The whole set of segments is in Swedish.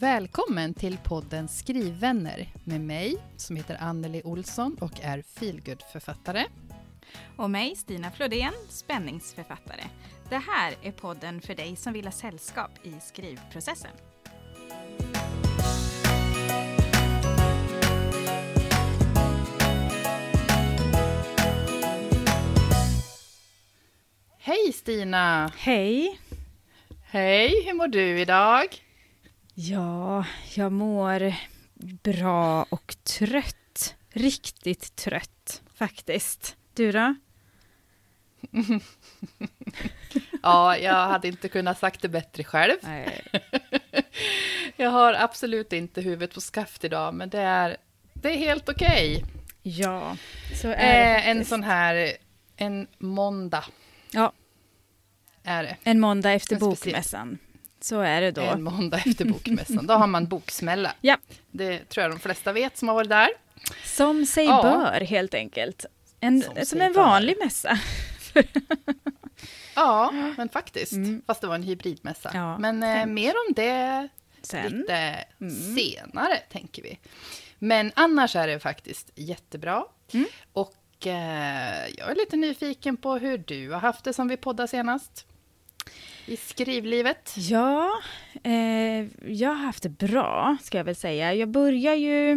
Välkommen till podden Skrivvänner med mig som heter Anneli Olsson och är feelgood-författare. Och mig, Stina Flodén, spänningsförfattare. Det här är podden för dig som vill ha sällskap i skrivprocessen. Hej Stina! Hej! Hej, hur mår du idag? Ja, jag mår bra och trött. Riktigt trött, faktiskt. Du då? ja, jag hade inte kunnat sagt det bättre själv. Nej. jag har absolut inte huvudet på skaft idag, men det är, det är helt okej. Okay. Ja, så är det eh, En sån här, en måndag. Ja. Är det. En måndag efter en bokmässan. Så är det då. En måndag efter bokmässan. Då har man boksmälla. Ja. Det tror jag de flesta vet som har varit där. Som sig ja. bör, helt enkelt. En, som, som en vanlig bör. mässa. ja, men faktiskt. Mm. Fast det var en hybridmässa. Ja, men eh, mer om det Sen. lite mm. senare, tänker vi. Men annars är det faktiskt jättebra. Mm. Och eh, jag är lite nyfiken på hur du har haft det som vi poddade senast i skrivlivet? Ja, eh, jag har haft det bra, ska jag väl säga. Jag börjar ju...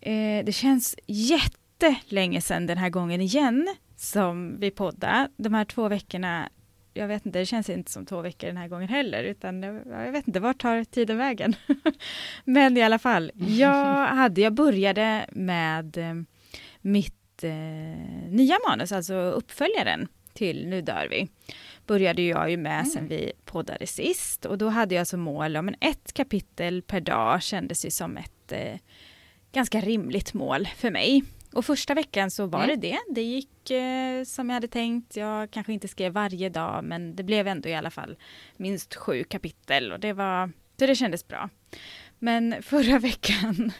Eh, det känns jättelänge sedan den här gången igen som vi poddade. De här två veckorna, jag vet inte, det känns inte som två veckor den här gången heller, utan jag vet inte, vart tar tiden vägen? Men i alla fall, jag, hade, jag började med eh, mitt eh, nya manus, alltså uppföljaren till Nu dör vi började jag ju med mm. sen vi poddade sist och då hade jag som mål om ett kapitel per dag kändes ju som ett eh, ganska rimligt mål för mig. Och första veckan så var mm. det det. Det gick eh, som jag hade tänkt. Jag kanske inte skrev varje dag men det blev ändå i alla fall minst sju kapitel och det var, så det kändes bra. Men förra veckan,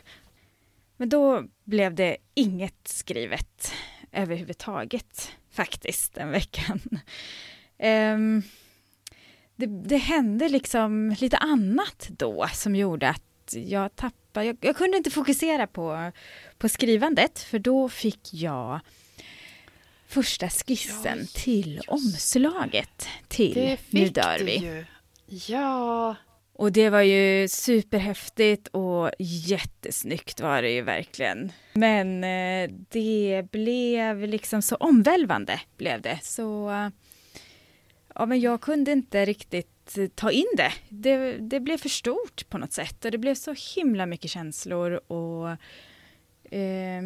men då blev det inget skrivet överhuvudtaget faktiskt den veckan. Um, det, det, hände liksom lite annat då som gjorde att jag tappade, jag, jag, kunde inte fokusera på, på skrivandet för då fick jag första skissen ja, till omslaget till Nu dör vi. Ju. Ja. Och det var ju superhäftigt och jättesnyggt var det ju verkligen. Men eh, det blev liksom så omvälvande blev det. Så ja, men jag kunde inte riktigt eh, ta in det. det. Det blev för stort på något sätt och det blev så himla mycket känslor och eh,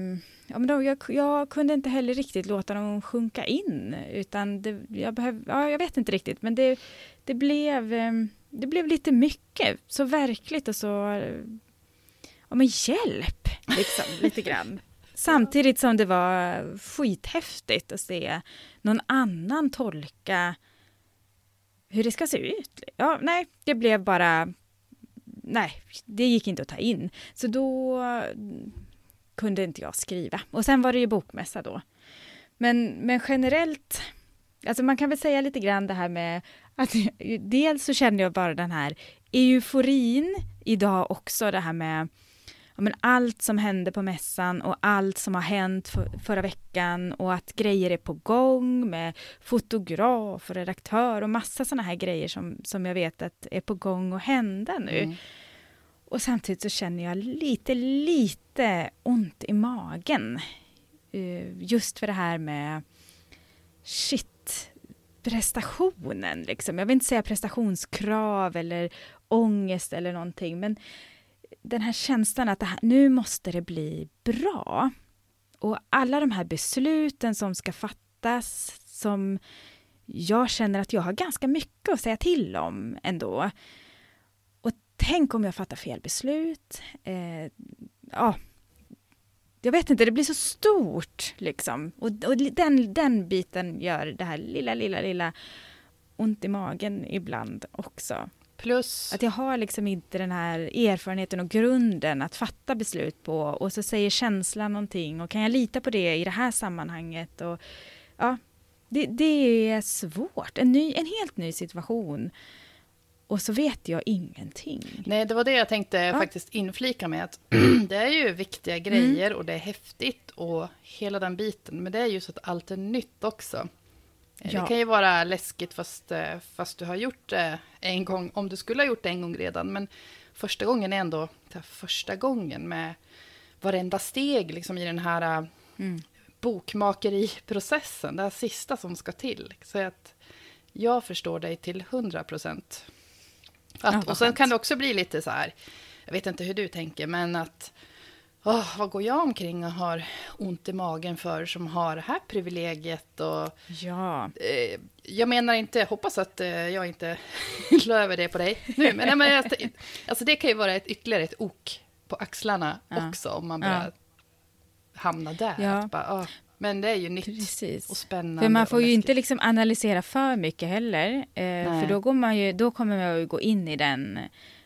ja, men då, jag, jag, kunde inte heller riktigt låta dem sjunka in utan det, jag, behöv, ja, jag vet inte riktigt men det, det, blev, eh, det blev lite mycket, så verkligt och så ja men hjälp, liksom, lite grann. Samtidigt som det var skithäftigt att se någon annan tolka hur det ska se ut. Ja, nej, det blev bara... Nej, det gick inte att ta in. Så då kunde inte jag skriva. Och sen var det ju bokmässa då. Men, men generellt, alltså man kan väl säga lite grann det här med att dels så kände jag bara den här euforin idag också, det här med men allt som hände på mässan och allt som har hänt för, förra veckan och att grejer är på gång med fotograf och redaktör och massa sådana här grejer som, som jag vet att är på gång att hända nu. Mm. Och samtidigt så känner jag lite, lite ont i magen. Uh, just för det här med shit, prestationen liksom. Jag vill inte säga prestationskrav eller ångest eller någonting, men den här känslan att här, nu måste det bli bra. Och alla de här besluten som ska fattas, som jag känner att jag har ganska mycket att säga till om ändå. Och tänk om jag fattar fel beslut. Eh, ja, jag vet inte, det blir så stort liksom. Och, och den, den biten gör det här lilla, lilla, lilla ont i magen ibland också. Plus... Att jag har liksom inte den här erfarenheten och grunden att fatta beslut på och så säger känslan någonting och kan jag lita på det i det här sammanhanget? Och, ja, det, det är svårt. En, ny, en helt ny situation. och så vet jag ingenting. Nej, det var det jag tänkte ja. faktiskt inflika med. Att det är ju viktiga grejer mm. och det är häftigt och hela den biten. Men det är ju så att allt är nytt också. Ja. Det kan ju vara läskigt fast, eh, fast du har gjort det en gång, om du skulle ha gjort det en gång redan. Men första gången är ändå första gången med varenda steg liksom, i den här mm. bokmakeriprocessen, det här sista som ska till. Så att jag förstår dig till hundra procent. Ja, och sen kan det också bli lite så här, jag vet inte hur du tänker, men att oh, vad går jag omkring och har ont i magen för som har det här privilegiet? Och, ja. Eh, jag menar inte, hoppas att eh, jag inte la över det på dig nu, men, men alltså, det kan ju vara ett, ytterligare ett ok på axlarna ja. också om man börjar ja. hamna där. Ja. Bara, oh, men det är ju nytt Precis. och spännande. För man får ju inte liksom analysera för mycket heller. Eh, för då, går man ju, då kommer man ju gå in i den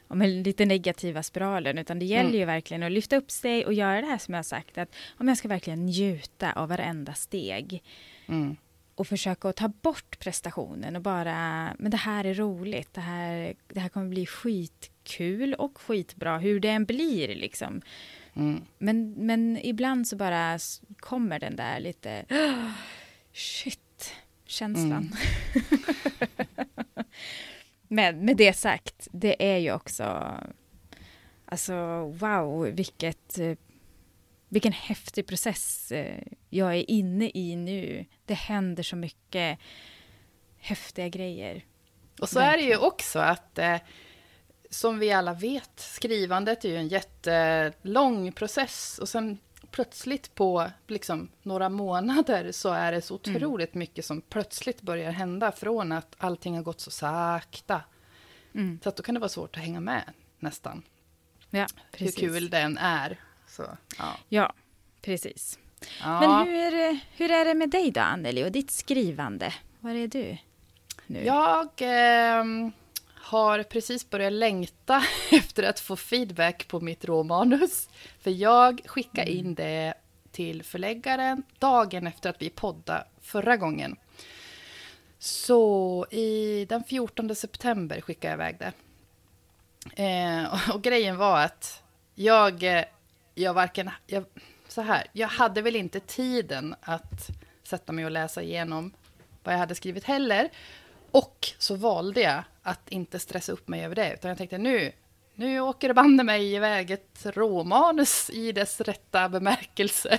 med lite negativa spiralen. Utan det gäller mm. ju verkligen att lyfta upp sig och göra det här som jag har sagt. Att om jag ska verkligen njuta av varenda steg. Mm. Och försöka att ta bort prestationen och bara, men det här är roligt. Det här, det här kommer bli skitkul och skitbra, hur det än blir liksom. Mm. Men, men ibland så bara kommer den där lite, oh, shit, känslan. Men med det sagt, det är ju också... Alltså, wow, vilket, vilken häftig process eh, jag är inne i nu. Det händer så mycket häftiga grejer. Och så är det ju också att, eh, som vi alla vet, skrivandet är ju en jättelång process. Och sen plötsligt på liksom, några månader så är det så mm. otroligt mm. mycket som plötsligt börjar hända från att allting har gått så sakta. Mm. Så att då kan det vara svårt att hänga med nästan. Ja, precis. Hur kul den är. Så, ja. ja, precis. Ja. Men hur, hur är det med dig då, Anneli, och ditt skrivande? Var är du nu? Jag eh, har precis börjat längta efter att få feedback på mitt råmanus. För jag skickade in mm. det till förläggaren dagen efter att vi poddade förra gången. Så i den 14 september skickade jag iväg det. Eh, och, grejen var att jag, eh, jag varken... Jag, så här, jag hade väl inte tiden att sätta mig och läsa igenom vad jag hade skrivit heller. Och så valde jag att inte stressa upp mig över det, utan jag tänkte nu, nu åker det banne mig iväg ett råmanus i dess rätta bemärkelse.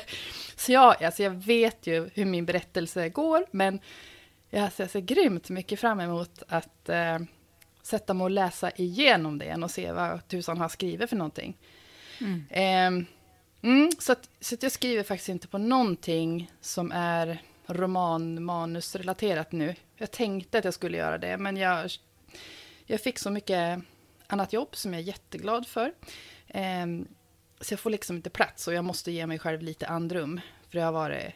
Så jag, alltså jag vet ju hur min berättelse går, men jag ser, ser grymt mycket fram emot att eh, sätta mig och läsa igenom det och se vad tusan har skrivit för någonting. Mm. Eh, mm, så att, så att jag skriver faktiskt inte på någonting som är romanmanusrelaterat nu. Jag tänkte att jag skulle göra det, men jag, jag fick så mycket annat jobb som jag är jätteglad för. Eh, så jag får liksom inte plats och jag måste ge mig själv lite andrum. För det har varit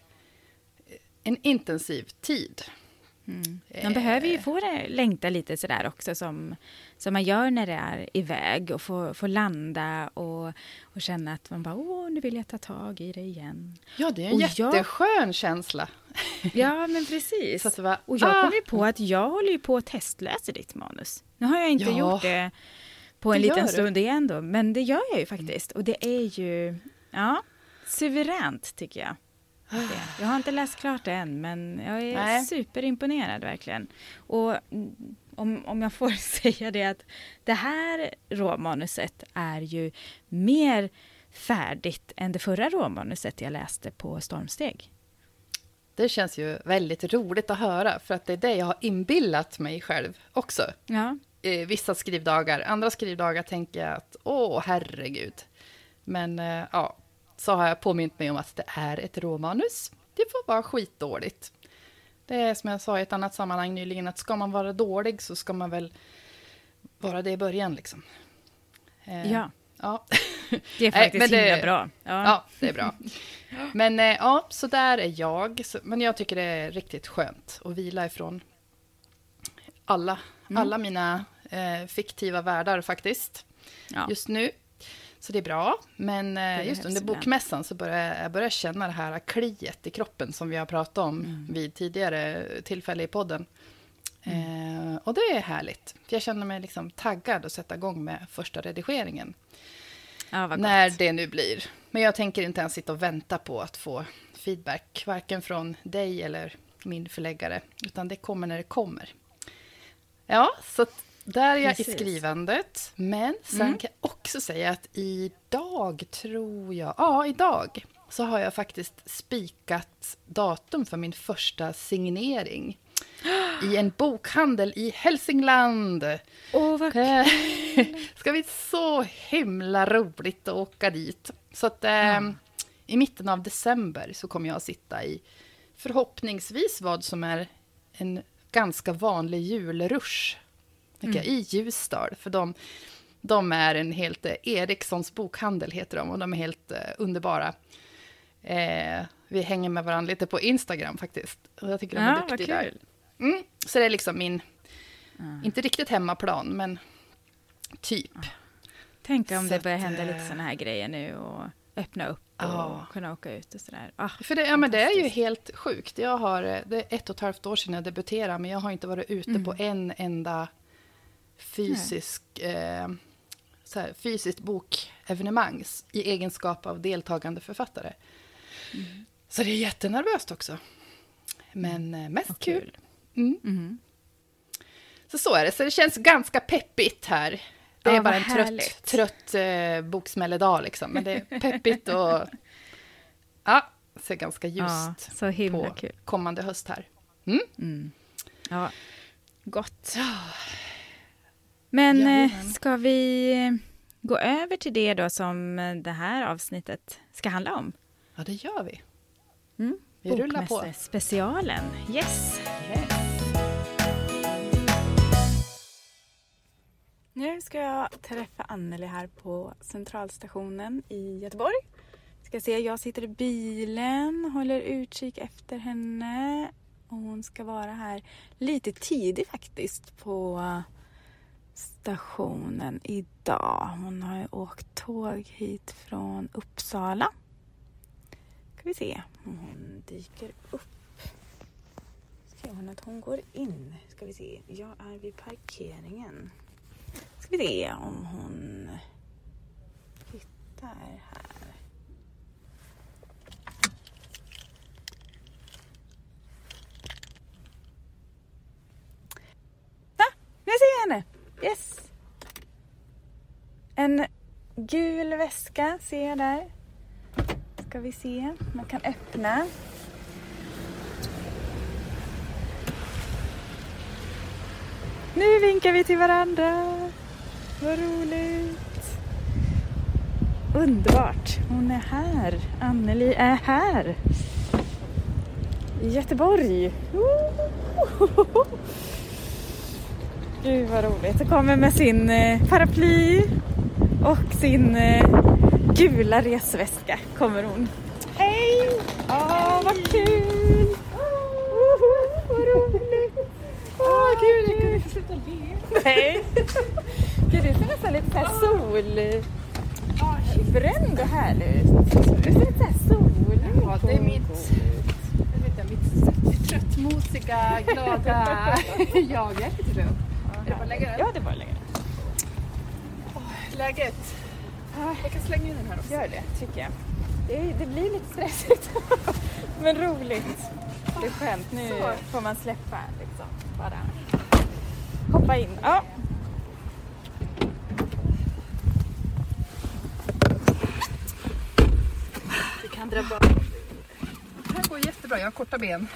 en intensiv tid. Mm. Man behöver ju få det, längta lite sådär också som, som man gör när det är iväg och få, få landa och, och känna att man bara åh, nu vill jag ta tag i det igen. Ja, det är en och jätteskön jag, känsla. Ja, men precis. Så var, och jag ah. kom ju på att jag håller ju på att testläsa ditt manus. Nu har jag inte ja, gjort det på en liten stund igen då, men det gör jag ju faktiskt. Och det är ju, ja, suveränt tycker jag. Jag har inte läst klart det än, men jag är Nej. superimponerad verkligen. Och om, om jag får säga det att det här råmanuset är ju mer färdigt än det förra råmanuset jag läste på Stormsteg. Det känns ju väldigt roligt att höra, för att det är det jag har inbillat mig själv också. Ja. Vissa skrivdagar, andra skrivdagar tänker jag att åh, herregud. Men eh, ja, så har jag påmint mig om att det är ett råmanus. Det får vara skitdåligt. Det är som jag sa i ett annat sammanhang nyligen, att ska man vara dålig så ska man väl vara det i början. Liksom. Eh, ja. ja. Det är faktiskt Nej, himla bra. Ja. ja. det är bra. Men eh, ja, så där är jag. Men jag tycker det är riktigt skönt att vila ifrån alla, mm. alla mina eh, fiktiva världar faktiskt. Ja. Just nu. Så det är bra. Men eh, det just under bokmässan så börjar jag börjar känna det här kliet i kroppen som vi har pratat om mm. vid tidigare tillfälle i podden. Mm. Eh, och det är härligt. För jag känner mig liksom taggad att sätta igång med första redigeringen. Ja, när det nu blir. Men jag tänker inte ens sitta och vänta på att få feedback, varken från dig eller min förläggare, utan det kommer när det kommer. Ja, så där är jag Precis. i skrivandet. Men sen mm. kan jag också säga att idag tror jag, ja idag, så har jag faktiskt spikat datum för min första signering i en bokhandel i Hälsingland. Åh, vad kul! Ska bli så himla roligt att åka dit. Så att eh, i mitten av december så kommer jag att sitta i förhoppningsvis vad som är en ganska vanlig julrush mm. i Ljusdal. För de, de är en helt... Eh, Erikssons bokhandel heter de och de är helt uh, underbara. Eh, vi hänger med varandra lite på Instagram faktiskt. Och jag tycker de är ja, duktiga där. Mm, så det är liksom min, mm. inte riktigt hemmaplan, men typ. Tänk om så det börjar hända lite sådana här grejer nu och öppna upp och ja. kunna åka ut och sådär. Ah, För det, ja, men det är ju helt sjukt. Jag har, det är ett och ett halvt år sedan jag debuterade, men jag har inte varit ute mm. på en enda fysisk, eh, så här, fysiskt bokevenemang i egenskap av deltagande författare. Mm. Så det är jättenervöst också. Men eh, mest okay. kul. Mm. Mm. Så så är det. Så det känns ganska peppigt här. Det är ja, bara en trött, trött eh, boksmälledag liksom. Men det är peppigt och ja, ser ganska ljust ja, på kul. kommande höst här. Mm. Mm. Ja, gott. Men eh, ska vi gå över till det då som det här avsnittet ska handla om? Ja, det gör vi. Mm. Vi rullar på. specialen. Yes. yes. Nu ska jag träffa Anneli här på Centralstationen i Göteborg. Ska se, jag sitter i bilen, håller utkik efter henne. Och hon ska vara här lite tidigt faktiskt på stationen idag. Hon har ju åkt tåg hit från Uppsala. Ska vi se om hon dyker upp. Ser hon att hon går in? Ska vi se. Jag är vid parkeringen. Ska vi se om hon hittar här. Va? nu ser jag henne! Yes! En gul väska ser jag där. Ska vi se, man kan öppna. Nu vinkar vi till varandra. Vad roligt. Underbart. Hon är här. Anneli är här. I Göteborg. Gud vad roligt. Hon kommer med sin eh, paraply och sin eh, gula resväska kommer hon. Hej! Åh, vad kul! Oh, vad roligt! Åh, oh, gud, jag kan inte sluta le. Nej. Gud, du ser nästan lite såhär solbränd och härlig ut. Du ser lite såhär solig Ja, det är mitt, jag vet jag, mitt tröttmosiga, glada jag. Är det bara lägga den? Ja, det är bara att lägga den. läget? Jag kan slänga in den här också. Gör det, tycker jag. Det, det blir lite stressigt, men roligt. Det är skönt. Nu Så. får man släppa liksom. Bara hoppa in. Ja. Det kan dra bra. Det här går jättebra. Jag har korta ben.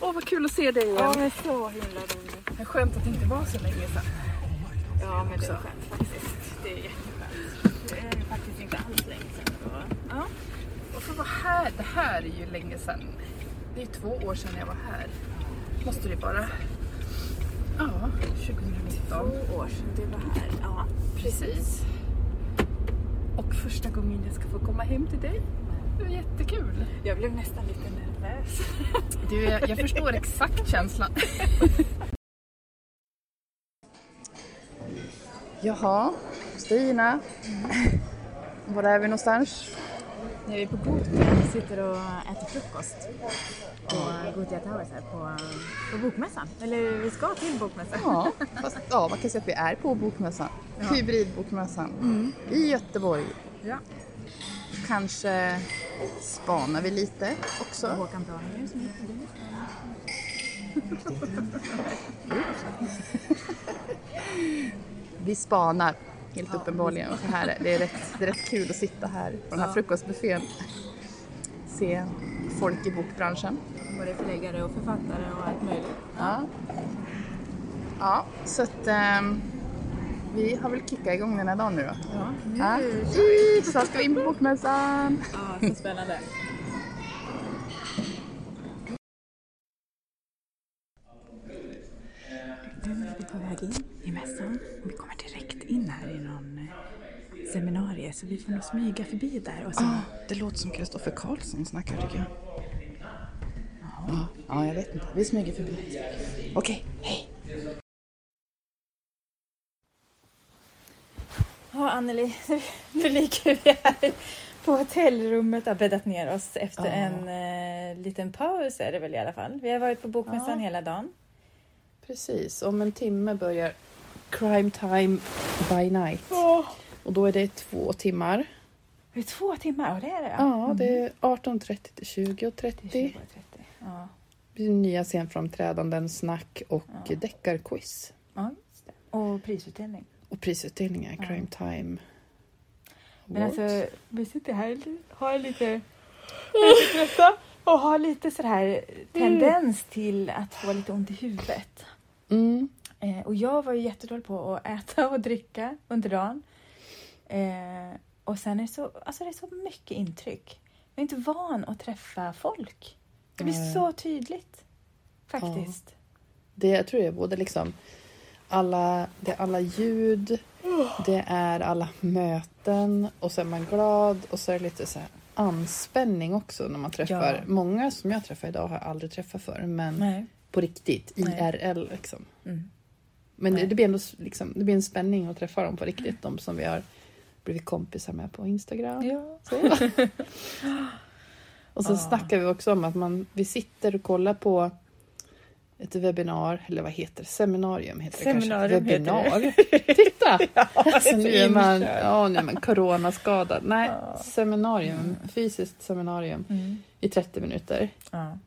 Åh, oh, vad kul att se dig igen. Ja, men så himla roligt. Skönt att det inte var så länge sedan. Ja, men det är skönt faktiskt. Det är jätteskönt. Det är faktiskt inte alls länge sedan. Ja. Och få vara här, det här är ju länge sedan. Det är två år sedan jag var här. Måste det bara. Ja, 2019. Två år sedan du var här. Ja, precis. Och första gången jag ska få komma hem till dig. Det var jättekul. Jag blev nästan lite nervös. Du, jag, jag förstår exakt känslan. Jaha, Stina. Var är vi någonstans? Nu är vi på Gotia. Vi sitter och äter frukost på Gotia Towers här på, på Bokmässan. Eller vi ska till Bokmässan. Ja, fast ja, man kan säga att vi är på Bokmässan. Ja. Hybridbokmässan mm. i Göteborg. Ja. Kanske spanar vi lite också. Håkan Praninger som Vi spanar helt ja, uppenbarligen. Så här, det, är rätt, det är rätt kul att sitta här på den här ja. frukostbuffén. Se folk i bokbranschen. Både förläggare och författare och allt möjligt. Ja, ja så att um, vi har väl kickat igång den här dagen nu då. Ja, nu ja. vi. Så ska vi in på bokmässan. Ja, så spännande. Nu är vi på väg in i mässan. Vi kommer direkt in här i någon eh, seminarium så vi får nog smyga förbi där. Och sen... ah, det låter som Kristoffer Karlsson snackar tycker jag. Ja, ja, jag vet inte. Vi smyger förbi. Okej, okay, hej! Ja, Anneli, nu ligger vi här på hotellrummet och har bäddat ner oss efter ja. en eh, liten paus är det väl i alla fall. Vi har varit på Bokmässan ja. hela dagen. Precis, om en timme börjar Crime Time by Night. Oh. Och då är det två timmar. Det är två timmar? Ja, det är det. Ja, mm. det är 18.30 till 20.30. Ja. Nya scenframträdanden, snack och ja. deckarquiz. Ja, Och prisutdelning. Och prisutdelningar, ja. Crime Time. Men alltså, vi sitter här och har lite... trötta och har lite sådär tendens till att få lite ont i huvudet. Mm. Eh, och jag var ju jättedålig på att äta och dricka under dagen. Eh, och sen är det så, alltså det är så mycket intryck. Jag är inte van att träffa folk. Det blir mm. så tydligt faktiskt. Ja. Det jag tror jag både liksom alla, det är alla ljud, det är alla möten och så är man glad och så är det lite så anspänning också när man träffar. Ja. Många som jag träffar idag har jag aldrig träffat förr men Nej. på riktigt, IRL liksom. Mm. Men det, det, blir ändå liksom, det blir en spänning att träffa dem på riktigt, de som vi har blivit kompisar med på Instagram. Ja. och så ah. snackar vi också om att man, vi sitter och kollar på ett webbinar, eller vad heter det? Seminarium heter Seminarium det kanske. Webinar. Titta! ja, alltså, nu är man, ja, nu är man coronaskadad. Nej, ja. seminarium, mm. fysiskt seminarium mm. i 30 minuter. Ja.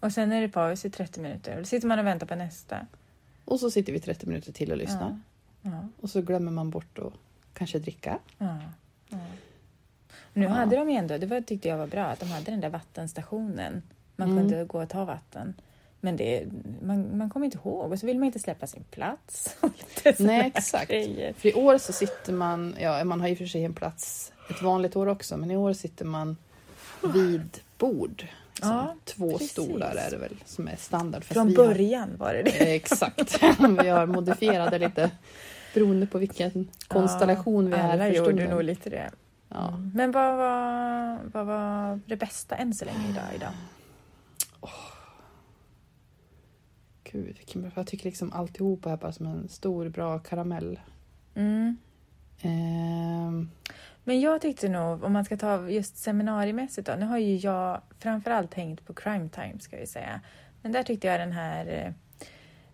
Och sen är det paus i 30 minuter. Då sitter man och väntar på nästa. Och så sitter vi 30 minuter till och lyssnar. Ja. Ja. Och så glömmer man bort att kanske dricka. Ja. Nu hade de ju ändå, det var, tyckte jag var bra, att de hade den där vattenstationen. Man mm. kunde gå och ta vatten. Men det, man, man kommer inte ihåg och så vill man inte släppa sin plats. Nej, exakt. Grejer. För i år så sitter man, ja man har i och för sig en plats ett vanligt år också, men i år sitter man vid bord. Liksom. Ja, Två precis. stolar är det väl som är standard. Från början har... var det det. Exakt. vi har modifierat det lite beroende på vilken konstellation ja, vi är Alla gjorde nog lite det. Ja. Mm. Men vad var, vad var det bästa än så länge idag? idag? Gud, jag tycker liksom alltihopa är bara som en stor bra karamell. Mm. Eh. Men jag tyckte nog, om man ska ta just seminariemässigt då, nu har ju jag framförallt hängt på Crime Time ska vi säga. Men där tyckte jag den här eh,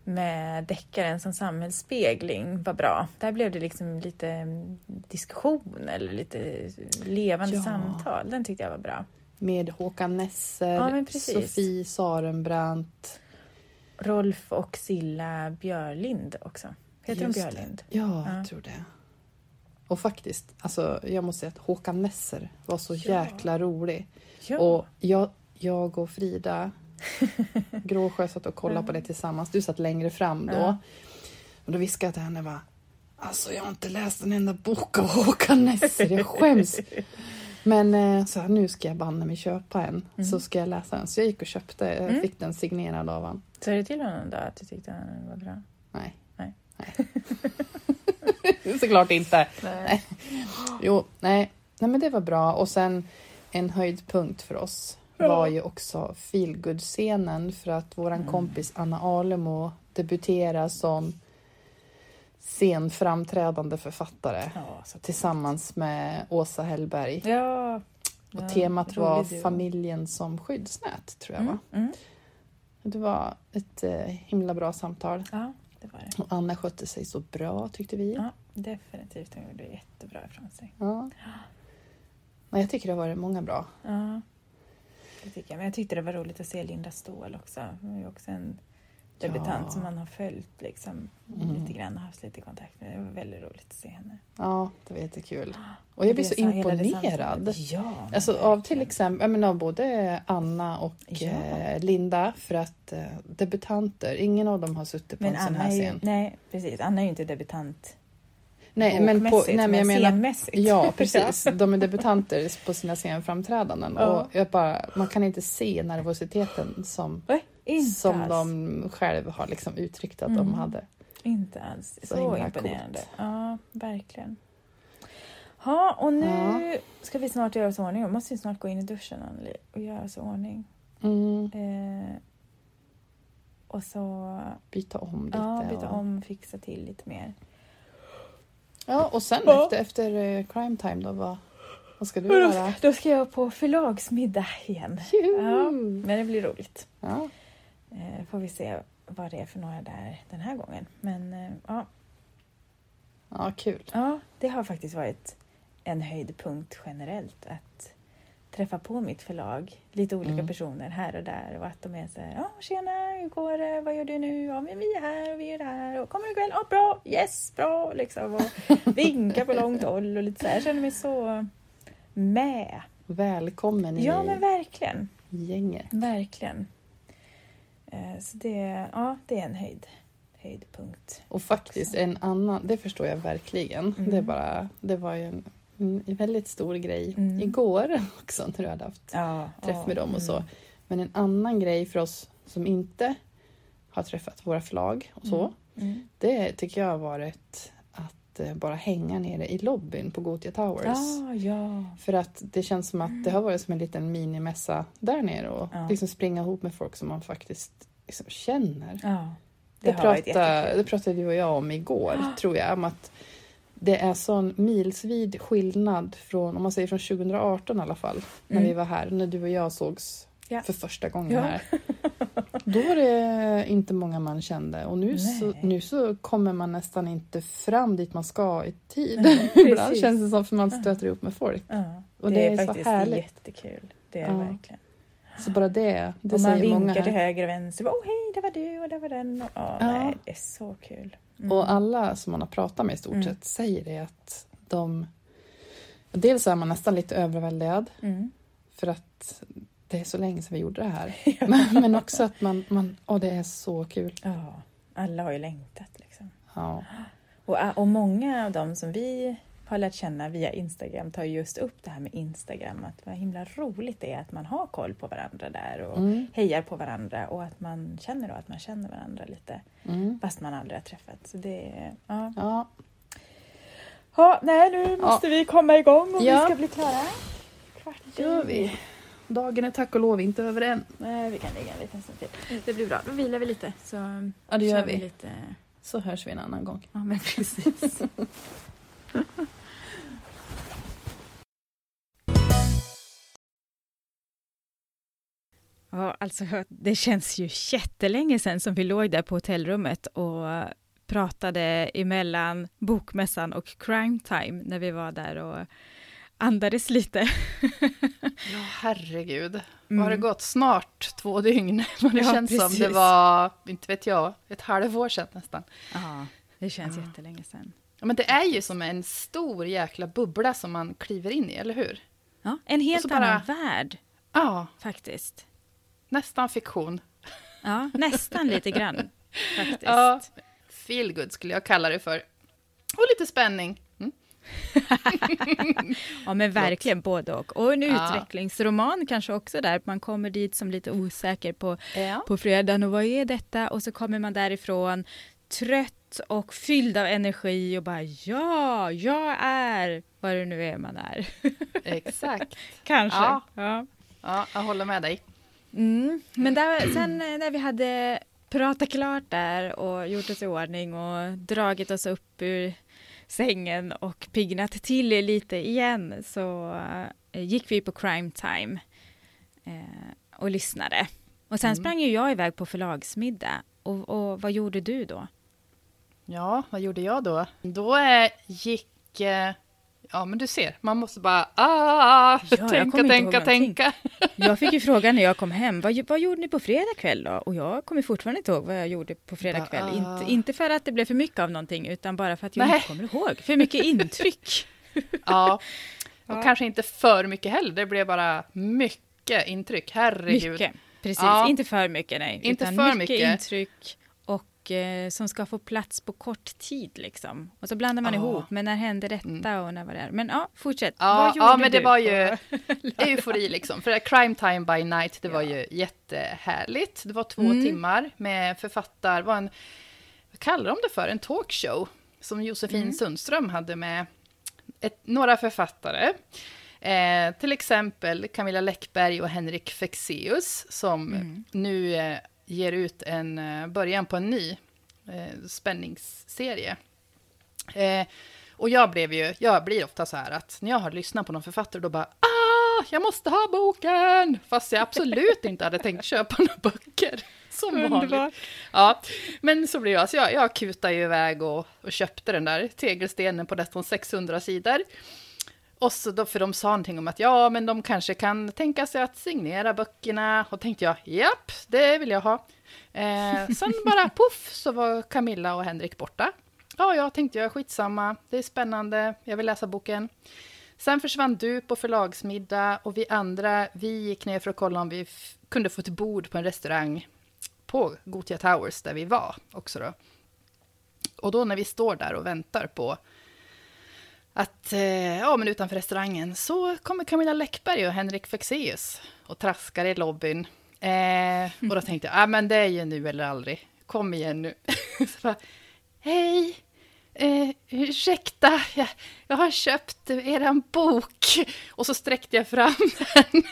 med deckaren som samhällsspegling var bra. Där blev det liksom lite mm, diskussion eller lite levande ja. samtal. Den tyckte jag var bra. Med Håkan Nesser, ja, Sofie Sarenbrant. Rolf och Silla Björlind också. Heter Just de Björlind? Ja, ja, jag tror det. Och faktiskt, alltså, jag måste säga att Håkan Nesser var så ja. jäkla rolig. Ja. Och jag, jag och Frida Gråsjö satt och kollade på det tillsammans. Du satt längre fram då. Och då viskade jag till henne bara, Alltså jag har inte läst en enda bok av Håkan Nesser, jag skäms. Men eh, så här, nu ska jag banne mig köpa en, mm. så ska jag läsa den. Så jag gick och köpte, mm. fick den signerad av honom. Sa du till honom då att du tyckte den var bra? Nej. Nej. nej. Såklart inte. Nej. nej. Jo, nej. nej, men det var bra. Och sen en höjdpunkt för oss var ju också feelgood-scenen för att våran mm. kompis Anna Alemo debuterar som scenframträdande författare ja, tillsammans med Åsa Hellberg. Ja, Och ja, temat var familjen som skyddsnät, tror jag. Mm, va? Mm. Det var ett eh, himla bra samtal. Ja, det var det. Och Anna skötte sig så bra, tyckte vi. Ja, definitivt. Hon gjorde jättebra ifrån sig. Ja. ja. Jag tycker det har varit många bra. Ja, det tycker jag. Men jag tyckte det var roligt att se Linda Ståhl också. Hon är ju också en debutant ja. som man har följt liksom, mm. lite grann och haft lite kontakt med. Det var väldigt roligt att se henne. Ja, det var jättekul. Och jag blir så imponerad. Ja, alltså, av till exempel, jag menar, både Anna och ja. eh, Linda för att eh, debutanter, ingen av dem har suttit på men en sån här scen. nej, precis. Anna är ju inte debutant Nej, men, på, nej, men jag menar, Ja, precis. De är debutanter på sina scenframträdanden. Ja. Och jag bara, man kan inte se nervositeten som, som de själv har liksom uttryckt att mm. de hade. Inte alls. Så, så imponerande. Coolt. Ja, verkligen. Ja, och nu ja. ska vi snart göra oss i ordning. Vi måste ju snart gå in i duschen och göra oss i ordning. Mm. Eh, och så... Byta om lite. Ja, byta och... om, fixa till lite mer. Ja, och sen ja. efter, efter uh, crime time då, vad, vad ska du då, göra? Då ska jag på förlagsmiddag igen. Ja, men det blir roligt. Ja. Uh, får vi se vad det är för några där den här gången. Men uh, ja. Ja, kul. Ja, det har faktiskt varit en höjdpunkt generellt att träffa på mitt förlag, lite olika mm. personer här och där och att de är så här, ja tjena, hur går det, vad gör du nu, ja men vi är här och vi är där och kommer du ikväll, ja bra, yes, bra liksom och vinkar på långt håll och lite så här, jag känner mig så med. Välkommen i Ja men verkligen. Gänget. Verkligen. Eh, så det, ja, det är en höjd, höjdpunkt. Och faktiskt en annan, det förstår jag verkligen. Mm. Det, bara, det var ju en en väldigt stor grej mm. igår också när du hade haft ja, träff med dem och så. Mm. Men en annan grej för oss som inte har träffat våra förlag och så. Mm. mm. Det tycker jag har varit att eh, bara hänga nere i lobbyn på Gotia Towers. Ah, ja. För att det känns som att det har varit som en liten minimässa där nere och ja. liksom springa ihop med folk som man faktiskt liksom känner. Ja, det, det, pratade, det pratade du och jag om igår, ah. tror jag. Om att det är sån milsvid skillnad från, om man säger från 2018 i alla fall, när mm. vi var här, när du och jag sågs ja. för första gången ja. här. Då var det inte många man kände och nu så, nu så kommer man nästan inte fram dit man ska i tid. Nej, Ibland känns det som för man stöter ihop med folk. Ja. Och det, det är, är faktiskt så härligt. jättekul. Det är verkligen. Så bara det, det och man vinkar till höger och vänster. Åh oh, hej, det var du och det var den. Och, oh, ja. nej, det är så kul. Mm. Och alla som man har pratat med i stort mm. sett säger det att de... Dels är man nästan lite överväldigad mm. för att det är så länge sedan vi gjorde det här. men, men, också att man, man åh, det är så kul. Ja, alla har ju längtat liksom. Ja. Och, och många av dem som vi har lärt känna via Instagram tar just upp det här med Instagram, att vad himla roligt det är att man har koll på varandra där och mm. hejar på varandra och att man känner då att man känner varandra lite mm. fast man aldrig har träffats. Så det, ja. ja. Ja, nej, nu måste ja. vi komma igång och ja. vi ska bli klara. Kvart gör vi. Dagen är tack och lov inte över än. Nej, vi kan ligga en liten stund till. Det blir bra. Då vilar vi lite. Så ja, det gör vi. vi lite... Så hörs vi en annan gång. Ja, men precis. Ja, alltså det känns ju jättelänge sedan som vi låg där på hotellrummet och pratade emellan bokmässan och crime time när vi var där och andades lite. ja, herregud. Mm. Har det gått snart två dygn? det ja, känns precis. som det var, inte vet jag, ett halvår sedan nästan. Ja, det känns ja. jättelänge sedan. Ja, men det är ju som en stor jäkla bubbla som man kliver in i, eller hur? Ja, en helt annan bara... värld. Ja. Faktiskt. Nästan fiktion. Ja, nästan lite grann. Faktiskt. Ja, feel skulle jag kalla det för. Och lite spänning. Mm. ja, men verkligen både och. Och en ja. utvecklingsroman kanske också där. Man kommer dit som lite osäker på, ja. på fredagen och vad är detta? Och så kommer man därifrån trött och fylld av energi och bara ja, jag är vad det nu är man är. Exakt. kanske. Ja. ja. Ja, jag håller med dig. Mm. Men där, sen när vi hade pratat klart där och gjort oss i ordning och dragit oss upp ur sängen och piggnat till lite igen så eh, gick vi på Crime Time eh, och lyssnade. Och sen mm. sprang ju jag iväg på förlagsmiddag. Och, och, vad gjorde du då? Ja, vad gjorde jag då? Då eh, gick... Eh, ja, men du ser, man måste bara ah, ja, tänka, tänka, tänka. Jag fick ju frågan när jag kom hem, vad, vad gjorde ni på fredag kväll då? Och jag kommer fortfarande inte ihåg vad jag gjorde på fredag kväll. Ah. Inte, inte för att det blev för mycket av någonting, utan bara för att jag Nej. inte kommer ihåg. För mycket intryck. ja, och ja. kanske inte för mycket heller. Det blev bara mycket intryck, herregud. Mycket. Precis, ja. inte för mycket nej. Inte för mycket, mycket intryck och eh, som ska få plats på kort tid liksom. Och så blandar man ja. ihop, men när hände detta mm. och när var det. Men ja, fortsätt. Ja, ja men det var ju eufori liksom. För Crime Time by Night, det ja. var ju jättehärligt. Det var två mm. timmar med författar, var en, vad kallar de det för, en talkshow som Josefin mm. Sundström hade med ett, några författare. Eh, till exempel Camilla Läckberg och Henrik Fexeus som mm. nu eh, ger ut en eh, början på en ny eh, spänningsserie. Eh, och jag blev ju, jag blir ofta så här att när jag har lyssnat på någon författare då bara ah, jag måste ha boken! Fast jag absolut inte hade tänkt köpa några böcker. Som vanligt. Ja, men så blev jag, så jag, jag kutade ju iväg och, och köpte den där tegelstenen på nästan 600 sidor. Och så då, för de sa någonting om att ja, men de kanske kan tänka sig att signera böckerna. Och tänkte jag, japp, det vill jag ha. Eh, sen bara poff så var Camilla och Henrik borta. Ja, jag tänkte jag, skitsamma, det är spännande, jag vill läsa boken. Sen försvann du på förlagsmiddag och vi andra, vi gick ner för att kolla om vi kunde få ett bord på en restaurang på Gotia Towers där vi var också då. Och då när vi står där och väntar på att eh, ja, men utanför restaurangen så kommer Camilla Läckberg och Henrik Fexeus och traskar i lobbyn. Eh, och då tänkte jag, ah, men det är ju nu eller aldrig. Kom igen nu. så bara, Hej, eh, ursäkta, jag, jag har köpt er bok. Och så sträckte jag fram den.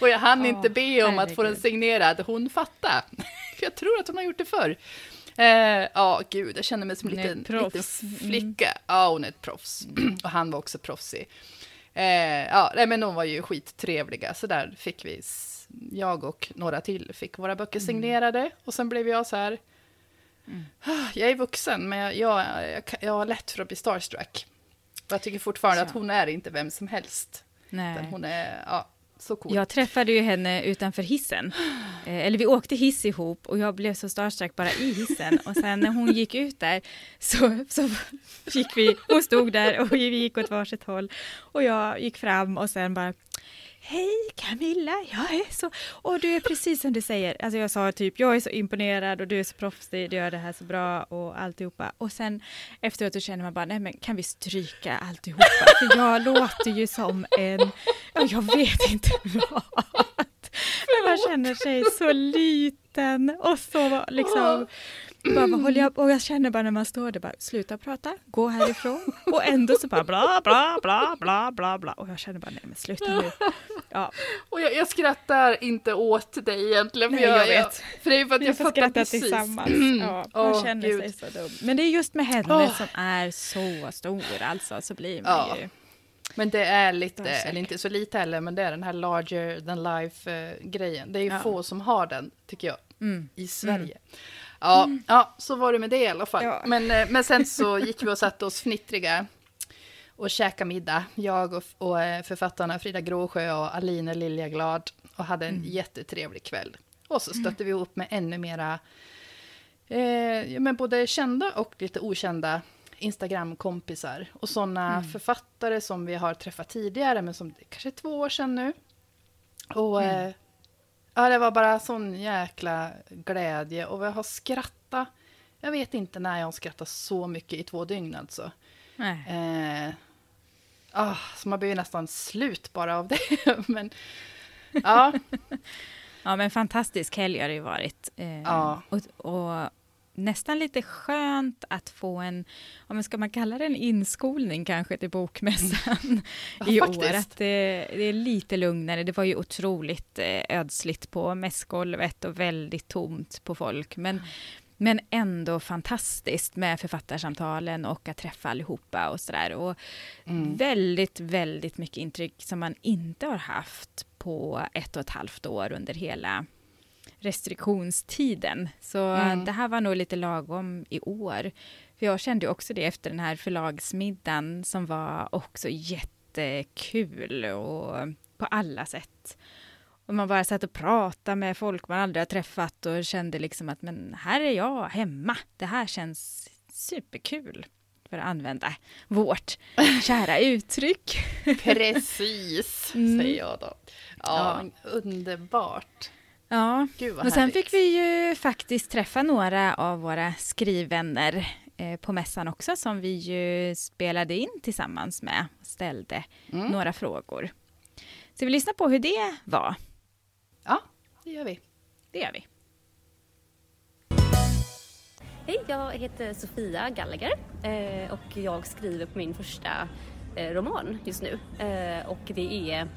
och jag hann oh, inte be om att få den signerad. Hon fattade. jag tror att hon har gjort det förr. Eh, ja, uh, gud, jag känner mig som en liten, liten flicka. Mm. Ja, hon är ett proffs. och han var också proffsig. Uh, ja, nej, men de var ju skittrevliga, så där fick vi, jag och några till, fick våra böcker mm. signerade. Mm. Och sen blev jag så här, mm. Ah, jag är vuxen, men jag, jag, jag, jag har lätt för att bli starstruck. Och jag tycker fortfarande så. att hon är inte vem som helst. Nej. Hon är, ja, så cool. Jag träffade ju henne utanför hissen. Eh, eller vi åkte hiss ihop och jag blev så starstruck bara i hissen. Och sen när hon gick ut där så, så gick vi, hon stod där och vi gick åt varsitt håll. Och jag gick fram och sen bara Hej Camilla, jag är så... Och du är precis som du säger. Alltså jag sa typ, jag är så imponerad och du är så proffsig, du gör det här så bra och alltihopa. Och sen efteråt så känner man bara, nej men kan vi stryka alltihopa? För jag låter ju som en, jag vet inte vad. Men man känner sig så liten och så liksom bara, vad håller jag Och jag känner bara när man står där, bara, sluta prata, gå härifrån. Och ändå så bara bla, bla, bla, bla, bla, bla. Och jag känner bara, nej men sluta nu. Ja. Och jag, jag skrattar inte åt dig egentligen. Nej, jag, jag vet. för det är för att jag, jag fattar precis. tillsammans. Ja, man oh, känner Gud. sig så dum. Men det är just med henne oh. som är så stor alltså, så blir man ja. ju men det är lite, eller inte så lite heller, men det är den här larger than life-grejen. Eh, det är ju ja. få som har den, tycker jag, mm. i Sverige. Mm. Ja, mm. ja, så var det med det i alla fall. Ja. Men, eh, men sen så gick vi och satte oss fnittriga och käkade middag. Jag och, och eh, författarna Frida Gråsjö och Aline Liljaglad och hade en mm. jättetrevlig kväll. Och så mm. stötte mm. vi ihop med ännu mera, eh, men både kända och lite okända Instagram-kompisar. Och sådana mm. författare som vi har träffat tidigare, men som kanske är två år sedan nu. Och mm. eh, Ja, det var bara sån jäkla glädje och jag har skrattat. Jag vet inte när jag har skrattat så mycket i två dygn alltså. Nej. Eh, ah, så man blir ju nästan slut bara av det. men ja. ja, men fantastisk helg har det ju varit. Eh, ja. Och, och nästan lite skönt att få en, om man ska man kalla det en inskolning kanske till bokmässan ja, i faktiskt. år. Att det, det, är lite lugnare. Det var ju otroligt eh, ödsligt på mässgolvet och väldigt tomt på folk. Men Men ändå fantastiskt med författarsamtalen och att träffa allihopa och sådär. Och mm. väldigt, väldigt mycket intryck som man inte har haft på ett och ett halvt år under hela restriktionstiden. Så mm. det här var nog lite lagom i år. För jag kände också det efter den här förlagsmiddagen som var också jättekul och på alla sätt. Och man bara satt och pratade med folk man aldrig har träffat och kände liksom att men här är jag hemma. Det här känns superkul för att använda vårt kära uttryck. Precis, mm. säger jag då. Ja, ja. underbart. Ja, och sen fick vi ju faktiskt träffa några av våra skrivvänner eh, på mässan också som vi ju spelade in tillsammans med och ställde mm. några frågor. Ska vi lyssna på hur det var? Ja, det gör vi. Det gör vi. Hej, jag heter Sofia Gallagher eh, och jag skriver på min första eh, roman just nu. Och det är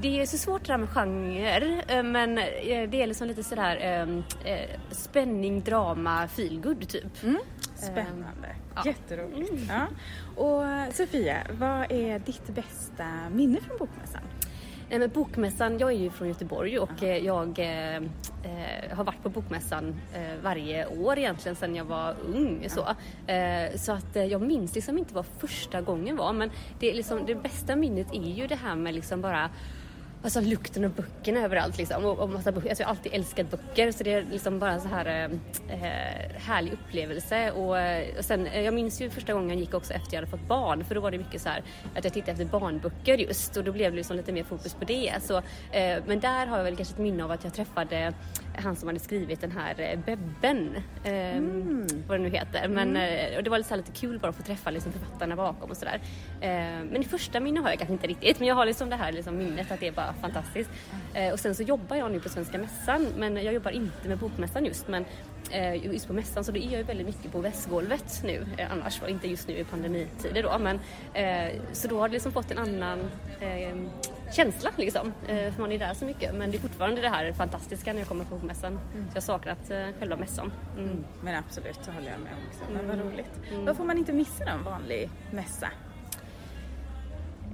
det är så svårt det här med genre men det är liksom lite sådär spänning, drama, feelgood typ. Mm. Spännande, ja. jätteroligt. Mm. Ja. Och Sofia, vad är ditt bästa minne från Bokmässan? Nej, men bokmässan, jag är ju från Göteborg och Aha. jag eh, eh, har varit på Bokmässan eh, varje år egentligen sedan jag var ung. Så, eh, så att eh, jag minns liksom inte vad första gången var men det, liksom, det bästa minnet är ju det här med liksom bara alltså lukten av böckerna överallt liksom. Och, och massa böcker. Alltså, jag har alltid älskat böcker så det är liksom bara en så här eh, eh, härlig upplevelse. Och, eh, och sen, eh, jag minns ju första gången jag gick också efter jag hade fått barn för då var det mycket så här att jag tittade efter barnböcker just och då blev det liksom lite mer fokus på det. Så, eh, men där har jag väl kanske ett minne av att jag träffade han som hade skrivit den här eh, Bebben, eh, mm. vad det nu heter. Men, mm. och det var lite, lite kul bara att få träffa liksom, författarna bakom och sådär. men i första minne har jag kanske inte riktigt men jag har liksom det här liksom, minnet att det är bara fantastiskt. Eh, och sen så jobbar jag nu på Svenska Mässan men jag jobbar inte med Bokmässan just men eh, just på mässan så då är jag ju väldigt mycket på västgolvet nu eh, annars, inte just nu i pandemitider då men eh, så då har det liksom fått en annan eh, känsla liksom eh, för man är där så mycket men det är fortfarande det här fantastiska när jag kommer på Bokmässan mm. så jag har saknat själva mässan. Mm. Mm. Men absolut, så håller jag med också. Men vad mm. roligt. Mm. Vad får man inte missa en vanlig mässa?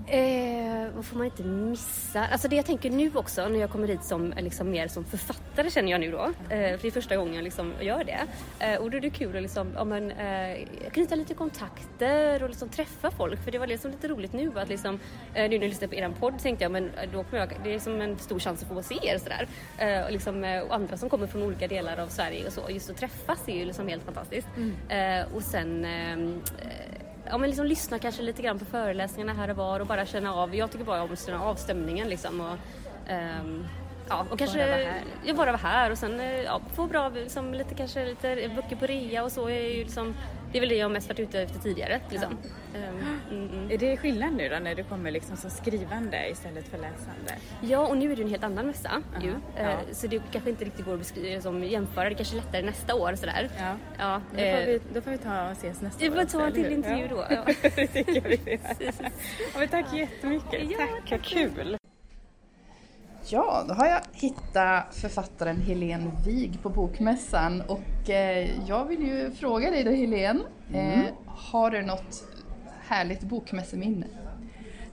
Eh, vad får man inte missa? Alltså det jag tänker nu också när jag kommer hit som, liksom mer som författare känner jag nu då. Eh, för det är första gången jag liksom gör det. Eh, och då är det kul att liksom, ja, men, eh, knyta lite kontakter och liksom träffa folk. För det var liksom lite roligt nu att liksom, eh, nu när jag lyssnade på er podd tänkte jag men eh, då kommer jag, det är som en stor chans att få se er sådär. Eh, och, liksom, och andra som kommer från olika delar av Sverige och så. Just att träffas är ju liksom helt fantastiskt. Mm. och sen ehm, ja, men liksom lyssna kanske lite grann på föreläsningarna här och var och bara känna av. Jag tycker bara om att känna av stämningen liksom. Och, um, ja, och kanske bara vara här, ja, bara vara här och sen eh, ja, få bra, liksom, lite, kanske lite böcker på rea och så. Är ju liksom, det är väl det jag mest varit ute efter tidigare. Liksom. Ja. Um, mm, mm. Är det skillnad nu då när du kommer liksom som skrivande istället för läsande? Ja, och nu är det en helt annan mässa uh -huh. ju. Ja. Uh, så det kanske inte riktigt går att beskriva, liksom, jämföra. Det kanske är lättare nästa år sådär. Ja. Ja, då, får vi, då får vi ta och ses nästa år. Vi får ta en till intervju då. Ja. det tycker vi. ja, men tack jättemycket. Ja, tack, vad kul. Ja, då har jag hittat författaren Helene Wig på Bokmässan och eh, jag vill ju fråga dig då Helene, mm. eh, har du något härligt bokmässeminne?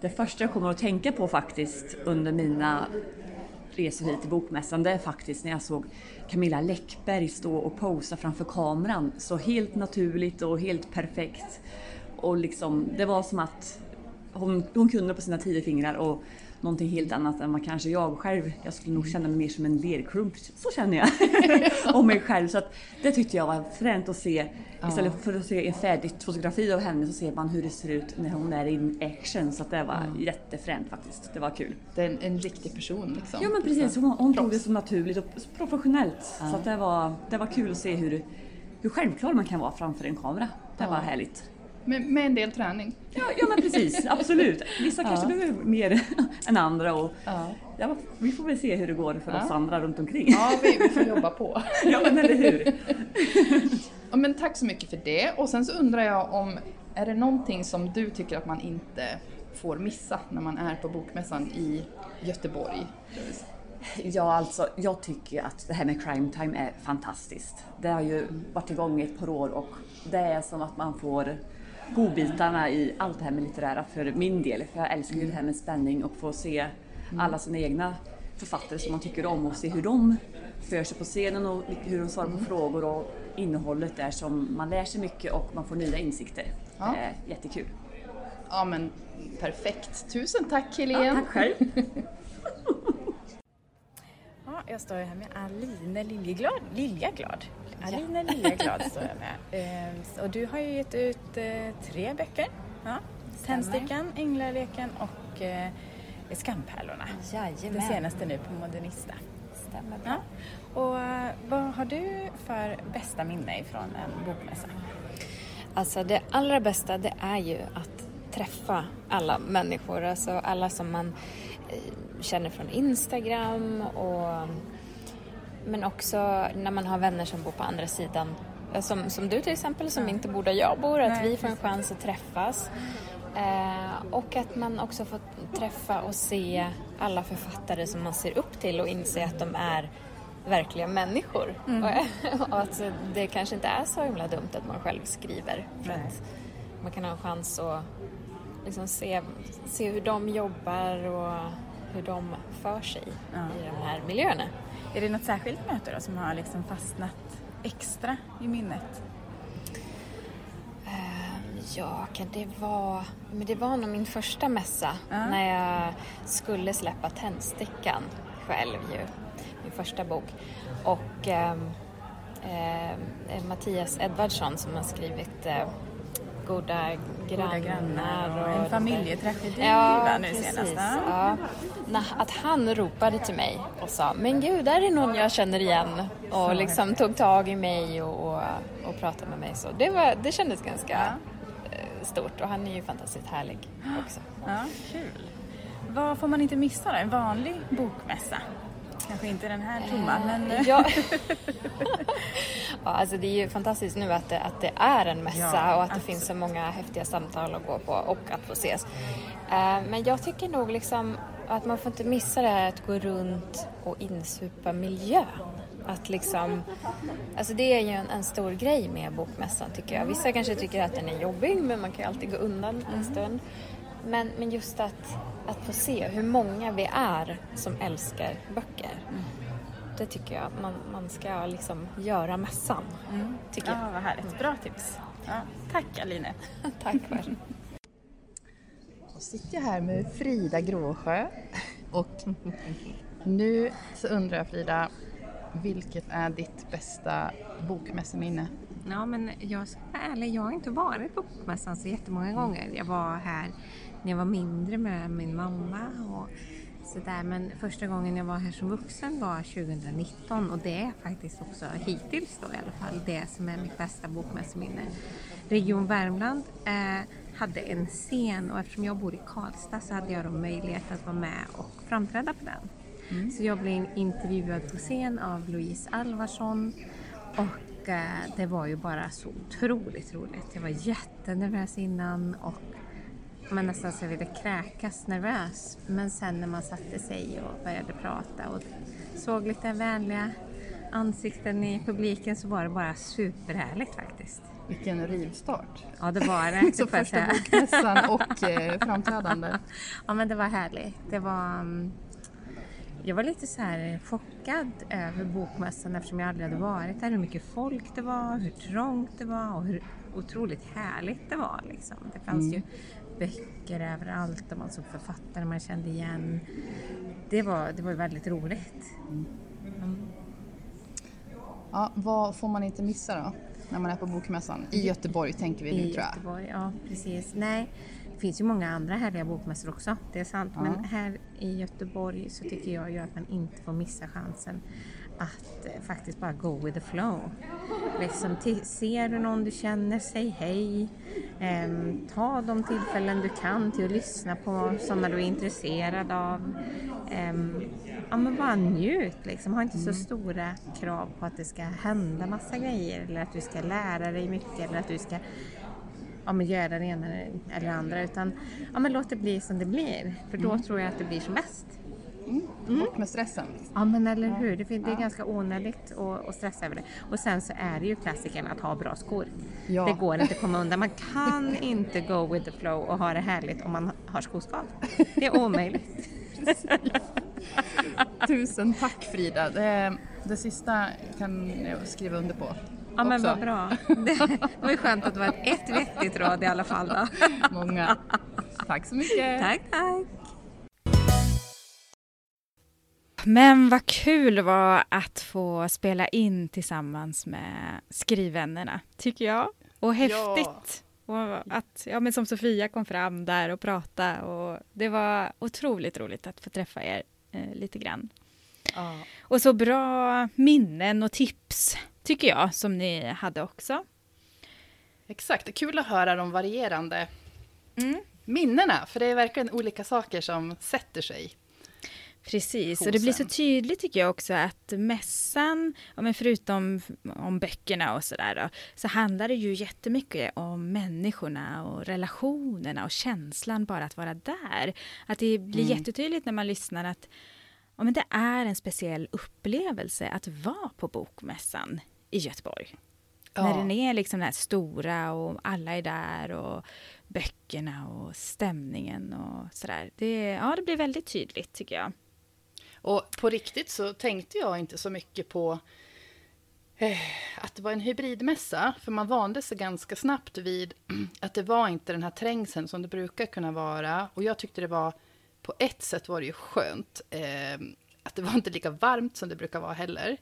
Det första jag kommer att tänka på faktiskt under mina resor hit till Bokmässan det är faktiskt när jag såg Camilla Läckberg stå och posa framför kameran så helt naturligt och helt perfekt. Och liksom, det var som att hon, hon kunde på sina tio fingrar och någonting helt annat än vad kanske jag själv, jag skulle nog känna mig mer som en lerklump, så känner jag om mig själv. Så att det tyckte jag var fränt att se. Istället för att se en färdigt fotografi av henne så ser man hur det ser ut när hon är in action. Så att det var ja. jättefränt faktiskt. Det var kul. Det är en, en riktig person liksom. Ja men precis, hon, hon tog det så naturligt och professionellt. Ja. Så att det, var, det var kul att se hur, hur självklar man kan vara framför en kamera. Det var härligt. Med, med en del träning. Ja, ja men precis, absolut. Vissa ja. kanske behöver mer än andra. Och, ja. ja. vi får väl se hur det går för ja. oss andra runt omkring. Ja, vi, vi får jobba på. ja, men eller hur. ja, men tack så mycket för det. Och sen så undrar jag om, är det någonting som du tycker att man inte får missa när man är på Bokmässan i Göteborg? Ja, alltså jag tycker att det här med crime time är fantastiskt. Det har ju varit igång i ett par år och det är som att man får godbitarna i allt det här med litterära för min del. För jag älskar ju det här med spänning och få se alla sina egna författare som man tycker om och se hur de för sig på scenen och hur de svarar på frågor och innehållet där som man lär sig mycket och man får nya insikter. Ja. Det är jättekul. Ja men perfekt. Tusen tack Helene. Ja, tack själv. ja, jag står här med Aline Liljeglad. Liljeglad. Aline Liljeglad står jag med. Ehm, och du har ju gett ut eh, tre böcker. Ja. Tändstickan, Änglaleken och eh, Skampärlorna. Jajamän. Det senaste nu på Modernista. Stämmer bra. Ja. Och eh, vad har du för bästa minne ifrån en bokmässa? Alltså det allra bästa det är ju att träffa alla människor, alltså alla som man känner från Instagram och men också när man har vänner som bor på andra sidan som, som du till exempel som inte bor där jag bor, att Nej, vi får en chans att träffas. Eh, och att man också får träffa och se alla författare som man ser upp till och inse att de är verkliga människor. Mm. och att det kanske inte är så himla dumt att man själv skriver. För att man kan ha en chans att liksom se, se hur de jobbar och hur de för sig ja. i de här miljöerna. Är det något särskilt möte då som har liksom fastnat extra i minnet? Ja, kan det vara... Men det var nog min första mässa uh. när jag skulle släppa Tändstickan själv ju. Min första bok. Och eh, eh, Mattias Edvardsson som har skrivit eh, Goda grannar. Goda grannar och, en familjetragedi ja, nu precis, senast. Ja. Att han ropade till mig och sa Men gud, där är någon jag känner igen. Och liksom tog tag i mig och, och, och pratade med mig. Så det, var, det kändes ganska ja stort och han är ju fantastiskt härlig också. Ja, kul. Vad får man inte missa då? En vanlig bokmässa? Kanske inte den här tomma, eh, men... Ja. ja, alltså det är ju fantastiskt nu att det, att det är en mässa ja, och att det finns så många häftiga samtal att gå på och att få ses. Eh, men jag tycker nog liksom att man får inte missa det här att gå runt och insupa miljön. Att liksom, alltså det är ju en, en, stor grej med bokmässan tycker jag. Vissa kanske tycker att den är jobbig men man kan ju alltid gå undan en mm. stund. Men, men just att, att få se hur många vi är som älskar böcker. Mm. Det tycker jag man, man ska liksom göra mässan. Mm. Tycker ja, vad härligt. Bra tips. Ja, tack Aline. tack själv. Då sitter jag här med Frida Gråsjö och nu så undrar jag Frida, vilket är ditt bästa bokmässeminne? Ja, men jag ska vara ärlig, jag har inte varit på bokmässan så jättemånga gånger. Jag var här när jag var mindre med min mamma och sådär. Men första gången jag var här som vuxen var 2019 och det är faktiskt också hittills då i alla fall det som är mitt bästa bokmässeminne. Region Värmland eh, hade en scen och eftersom jag bor i Karlstad så hade jag då möjlighet att vara med och framträda på den. Mm. Så jag blev intervjuad på scen av Louise Alvarsson och eh, det var ju bara så otroligt roligt. Jag var jättenervös innan och man nästan så ville kräkas nervös. Men sen när man satte sig och började prata och såg lite vänliga ansikten i publiken så var det bara superhärligt faktiskt. Vilken rivstart! Ja, det var det. så första bokmässan och eh, framträdande. ja, men det var härligt. Det var... Um, jag var lite så här chockad över bokmässan eftersom jag aldrig hade varit där. Hur mycket folk det var, hur trångt det var och hur otroligt härligt det var. Liksom. Det fanns mm. ju böcker överallt och man såg författare man kände igen. Det var, det var väldigt roligt. Mm. Mm. Ja, vad får man inte missa då? När man är på bokmässan? I Göteborg tänker vi nu I tror jag. Göteborg, ja precis. Nej, finns ju många andra härliga bokmässor också, det är sant. Ja. Men här i Göteborg så tycker jag ju att man inte får missa chansen att eh, faktiskt bara go with the flow. Liksom, ser du någon du känner, säg hej. Eh, ta de tillfällen du kan till att lyssna på sådana du är intresserad av. Eh, ja, men bara njut liksom. Ha inte så mm. stora krav på att det ska hända massa grejer eller att du ska lära dig mycket eller att du ska ja, men göra det ena eller andra utan ja, men låt det bli som det blir för då mm. tror jag att det blir som bäst. Mm. Mm. Bort med stressen. Ja men eller hur, det, är ganska onödigt att, att stressa över det. Och sen så är det ju klassikern att ha bra skor. Ja. Det går inte att komma undan. Man kan inte go with the flow och ha det härligt om man har skoskav. Det är omöjligt. Tusen tack Frida. Det, det sista kan jag skriva under på. Ja men vad bra. Det var ju skönt att det var ett vettigt råd i alla fall då. Många. Tack så mycket. Tack, tack. Men vad kul det var att få spela in tillsammans med skrivvännerna, tycker jag. Och häftigt. Ja. Och att, ja, men som Sofia kom fram där och pratade. Och det var otroligt roligt att få träffa er eh, lite grann. Ja. Och så bra minnen och tips, tycker jag, som ni hade också. Exakt, kul att höra de varierande mm. minnena, för det är verkligen olika saker som sätter sig. Precis, och det blir så tydligt tycker jag också att mässan, men förutom om böckerna och sådär, så handlar det ju jättemycket om människorna och relationerna och känslan bara att vara där. Att det blir mm. jättetydligt när man lyssnar att ja, men det är en speciell upplevelse att vara på Bokmässan i Göteborg. Ja. När den är liksom den här stora och alla är där och böckerna och stämningen och sådär. Det, ja, det blir väldigt tydligt tycker jag. Och på riktigt så tänkte jag inte så mycket på eh, att det var en hybridmässa, för man vande sig ganska snabbt vid att det var inte den här trängseln som det brukar kunna vara. Och jag tyckte det var, på ett sätt var det ju skönt, eh, att det var inte lika varmt som det brukar vara heller.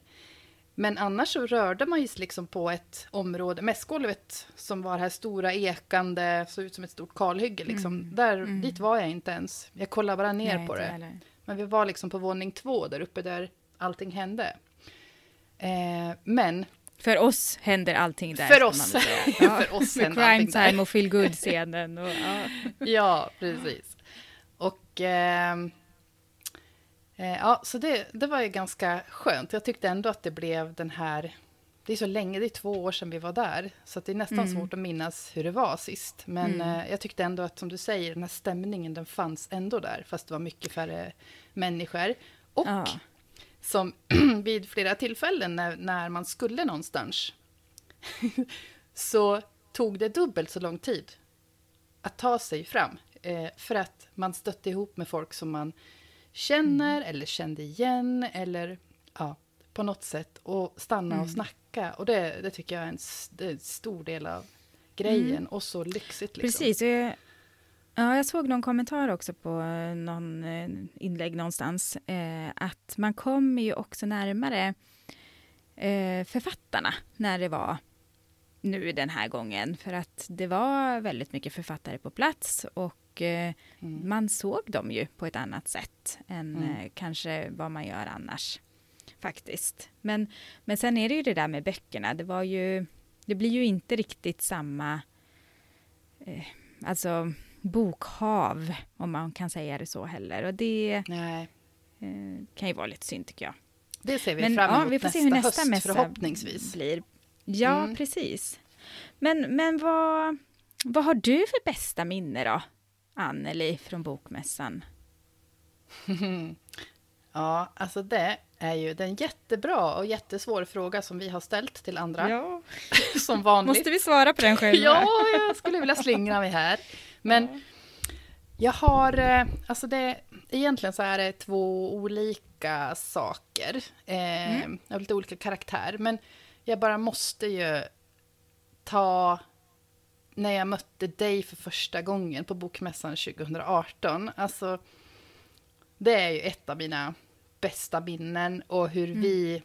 Men annars så rörde man ju liksom på ett område, mässgolvet som var det här stora ekande, såg ut som ett stort kalhygge liksom. Mm. Där, mm. Dit var jag inte ens. Jag kollade bara ner Nej, på det. Heller. Men vi var liksom på våning två där uppe där allting hände. Eh, men... För oss händer allting där. För oss. ja, för oss där. Crime Time och Feel Good-scenen. ja. ja, precis. Och... Eh, eh, ja, så det, det var ju ganska skönt. Jag tyckte ändå att det blev den här... Det är så länge, det är två år sedan vi var där. Så det är nästan mm. svårt att minnas hur det var sist. Men mm. eh, jag tyckte ändå att, som du säger, den här stämningen, den fanns ändå där. Fast det var mycket färre människor. Och ja. som vid flera tillfällen när, när man skulle någonstans så tog det dubbelt så lång tid att ta sig fram. Eh, för att man stötte ihop med folk som man känner mm. eller kände igen eller ja, på något sätt och stanna mm. och snacka. Och det, det tycker jag är en, är en stor del av grejen mm. och så lyxigt. Liksom. Precis, jag, Ja, jag såg någon kommentar också på någon eh, inlägg någonstans. Eh, att man kommer ju också närmare eh, författarna när det var nu den här gången. För att det var väldigt mycket författare på plats och eh, mm. man såg dem ju på ett annat sätt än mm. Eh, kanske vad man gör annars. Faktiskt. Men, men sen är det ju det där med böckerna. Det var ju, det blir ju inte riktigt samma, eh, alltså bokhav, om man kan säga det så heller. Och det. Eh, kan ju vara lite synd tycker jag. Det ser vi Men, fram emot ja, vi får nästa, se hur nästa höst mässa förhoppningsvis. Blir. Ja, mm. precis. Men, men vad, vad har du för bästa minne då, Anneli, från Bokmässan? ja, alltså det är ju en jättebra och jättesvår fråga som vi har ställt till andra. Ja. som vanligt. Måste vi svara på den själva? ja, jag skulle vilja slingra mig här. Men jag har, eh, alltså det, egentligen så är det två olika saker. Eh, mm. Av lite olika karaktär. Men jag bara måste ju ta när jag mötte dig för första gången på Bokmässan 2018. Alltså, det är ju ett av mina bästa minnen och hur mm. vi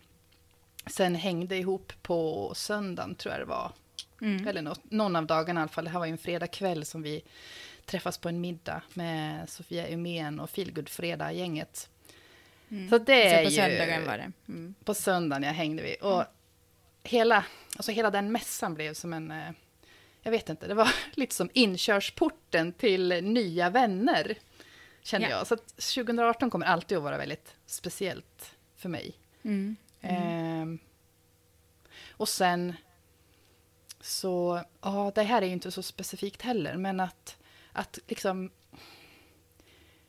sen hängde ihop på söndagen, tror jag det var. Mm. Eller något, någon av dagarna i alla fall. Det här var ju en fredagkväll som vi träffas på en middag med Sofia Umén och Feelgood Fredag-gänget. Mm. Så det är Så på söndagen var det? Mm. På söndagen jag hängde vi. Och mm. hela, alltså hela den mässan blev som en... Eh, jag vet inte, det var lite som inkörsporten till nya vänner. Känner yeah. jag. Så 2018 kommer alltid att vara väldigt speciellt för mig. Mm. Eh, och sen så, ja, det här är ju inte så specifikt heller, men att, att liksom...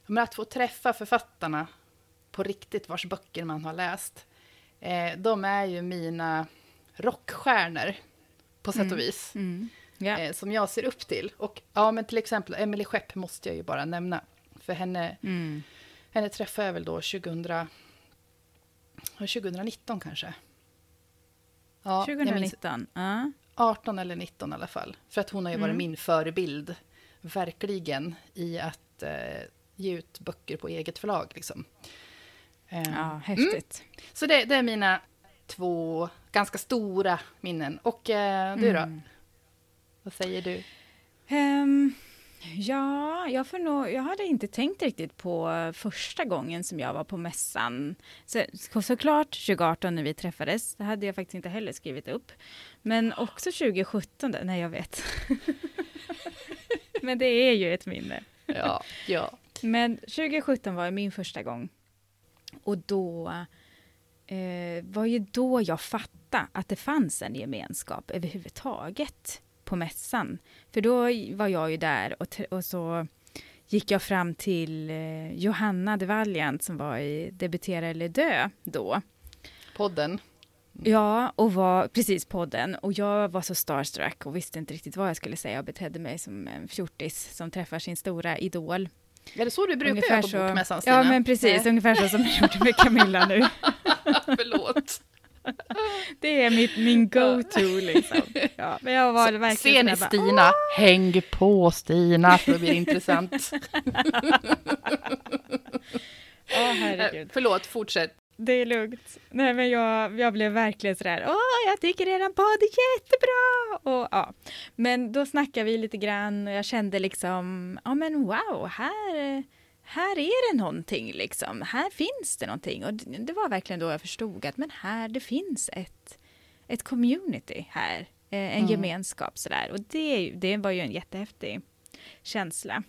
Men att få träffa författarna på riktigt vars böcker man har läst, eh, de är ju mina rockstjärnor på sätt och mm. vis. Mm. Yeah. Eh, som jag ser upp till. Och ja, men till exempel Emily Skepp måste jag ju bara nämna. För henne, mm. henne träffade jag väl då 2000, 2019 kanske. Ja, 2019? Uh. 18 eller 19 i alla fall. För att hon har ju varit mm. min förebild, verkligen, i att eh, ge ut böcker på eget förlag. Liksom. Eh, ja, häftigt. Mm. Så det, det, är mina två ganska stora minnen. Och eh, du då? Mm. Vad säger du? Um, ja, jag, får nog, jag hade inte tänkt riktigt på första gången som jag var på mässan. Så, såklart 2018 när vi träffades, det hade jag faktiskt inte heller skrivit upp. Men också 2017, nej jag vet. Men det är ju ett minne. Ja, ja. Men 2017 var min första gång. Och då eh, var ju då jag fattade att det fanns en gemenskap överhuvudtaget på mässan. För då var jag ju där och, och så gick jag fram till eh, Johanna de Valiant som var i Debutera eller dö då. Podden. Ja, och var precis podden. Och jag var så starstruck och visste inte riktigt vad jag skulle säga och betedde mig som en fjortis som träffar sin stora idol. Är det så du brukar ungefär göra på så, Bokmässan, Stina? Ja, men precis. Nej. Ungefär så som jag gjorde med Camilla nu. Förlåt. Det är mitt, min go-to liksom. Ja, men jag var verkligen Ser ni Stina? Häng på Stina, för det blir intressant. Åh, oh, herregud. Förlåt, fortsätt. Det är lugnt. Nej, men jag, jag blev verkligen sådär, åh, jag tycker eran podd är jättebra! Och, ja. Men då snackade vi lite grann och jag kände liksom, ja men wow, här, här är det någonting liksom. Här finns det någonting. Och det, var verkligen då jag förstod att men här, det finns ett, ett community här. Eh, en mm. gemenskap sådär. Och det, det var ju en jättehäftig känsla.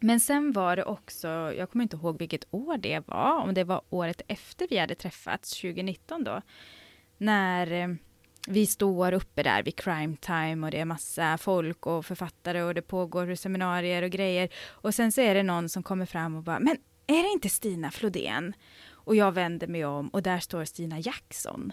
Men sen var det också, jag kommer inte ihåg vilket år det var, om det var året efter vi hade träffats, 2019 då, när eh, vi står uppe där vid crime time och det är massa folk och författare och det pågår seminarier och grejer. Och sen så är det någon som kommer fram och bara, men är det inte Stina Flodén? Och jag vänder mig om och där står Stina Jackson.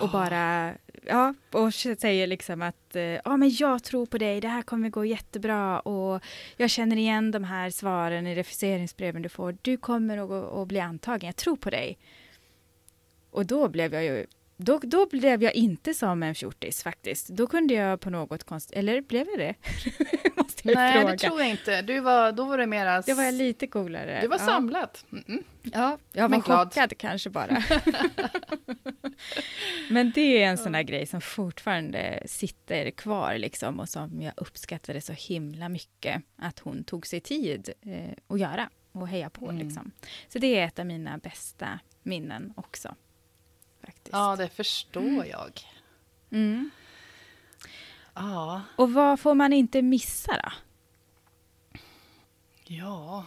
Och bara, ja, och säger liksom att ja, men jag tror på dig, det här kommer gå jättebra och jag känner igen de här svaren i refuseringsbreven du får. Du kommer att, att bli antagen, jag tror på dig. Och då blev jag ju då, då blev jag inte som en fjortis faktiskt. Då kunde jag på något konstigt, eller blev jag det? Måste jag Nej, fråga. det tror jag inte. Du var, då var det mera... Då var jag lite coolare. Du var ja. samlad. Mm -mm. Ja, jag var chockad kanske bara. Men det är en sån där grej som fortfarande sitter kvar liksom och som jag uppskattade så himla mycket att hon tog sig tid eh, att göra och heja på mm. liksom. Så det är ett av mina bästa minnen också faktiskt. Ja, det förstår mm. jag. Mm. Ja. Och vad får man inte missa då? Ja.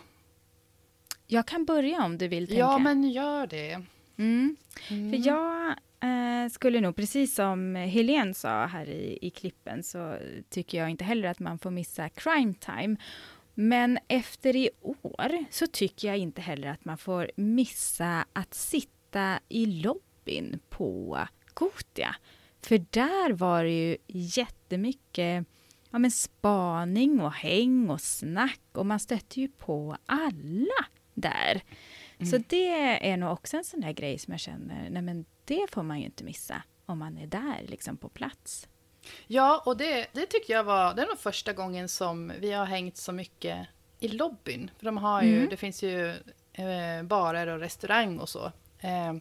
Jag kan börja om du vill tänka. Ja, men gör det. Mm. Mm. För jag eh, skulle nog, precis som Helene sa här i, i klippen, så tycker jag inte heller att man får missa crime time. Men efter i år så tycker jag inte heller att man får missa att sitta i lobbyn Robin på Gotia. För där var det ju jättemycket ja, men spaning och häng och snack och man stötte ju på alla där. Mm. Så det är nog också en sån där grej som jag känner, nej men det får man ju inte missa om man är där liksom på plats. Ja, och det, det tycker jag var, det är nog första gången som vi har hängt så mycket i lobbyn. För de har ju, mm. det finns ju eh, barer och restaurang och så. Eh,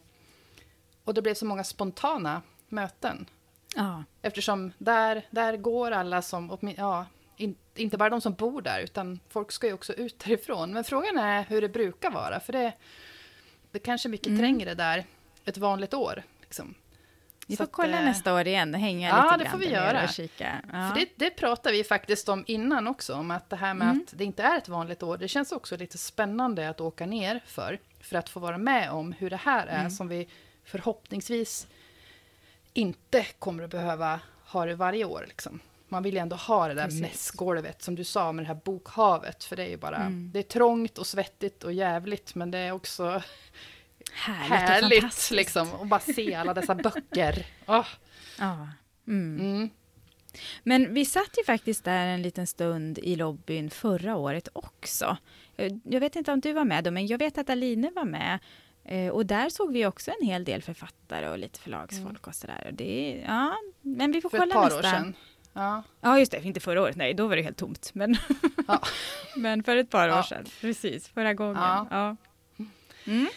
och det blev så många spontana möten. Ja. Eftersom där, där går alla som, ja, in, inte bara de som bor där, utan folk ska ju också ut därifrån. Men frågan är hur det brukar vara, för det, det kanske är mycket mm. trängre där ett vanligt år. Liksom. Vi får att, kolla äh, nästa år igen och hänga ja, lite grann. Ja, det får vi göra. Kika. Ja. För det, det pratade vi faktiskt om innan också, om att det här med mm. att det inte är ett vanligt år, det känns också lite spännande att åka ner för, för att få vara med om hur det här är, mm. som vi förhoppningsvis inte kommer att behöva ha det varje år. Liksom. man vill ju ändå ha det där Precis. mässgolvet, som du sa, med det här bokhavet. För det är ju bara, mm. det är trångt och svettigt och jävligt, men det är också härligt, härligt liksom. Och bara se alla dessa böcker. Oh. Ja. Mm. Mm. Men vi satt ju faktiskt där en liten stund i lobbyn förra året också. Jag vet inte om du var med då, men jag vet att Aline var med. Eh, och där såg vi också en hel del författare och lite förlagsfolk mm. och sådär. Det, ja, men vi får för kolla nästa. För ett par år sedan. Ja. ja, just det. Inte förra året, nej, då var det helt tomt. Men, ja. men för ett par år ja. sedan, precis, förra gången. Ja, ja. Mm.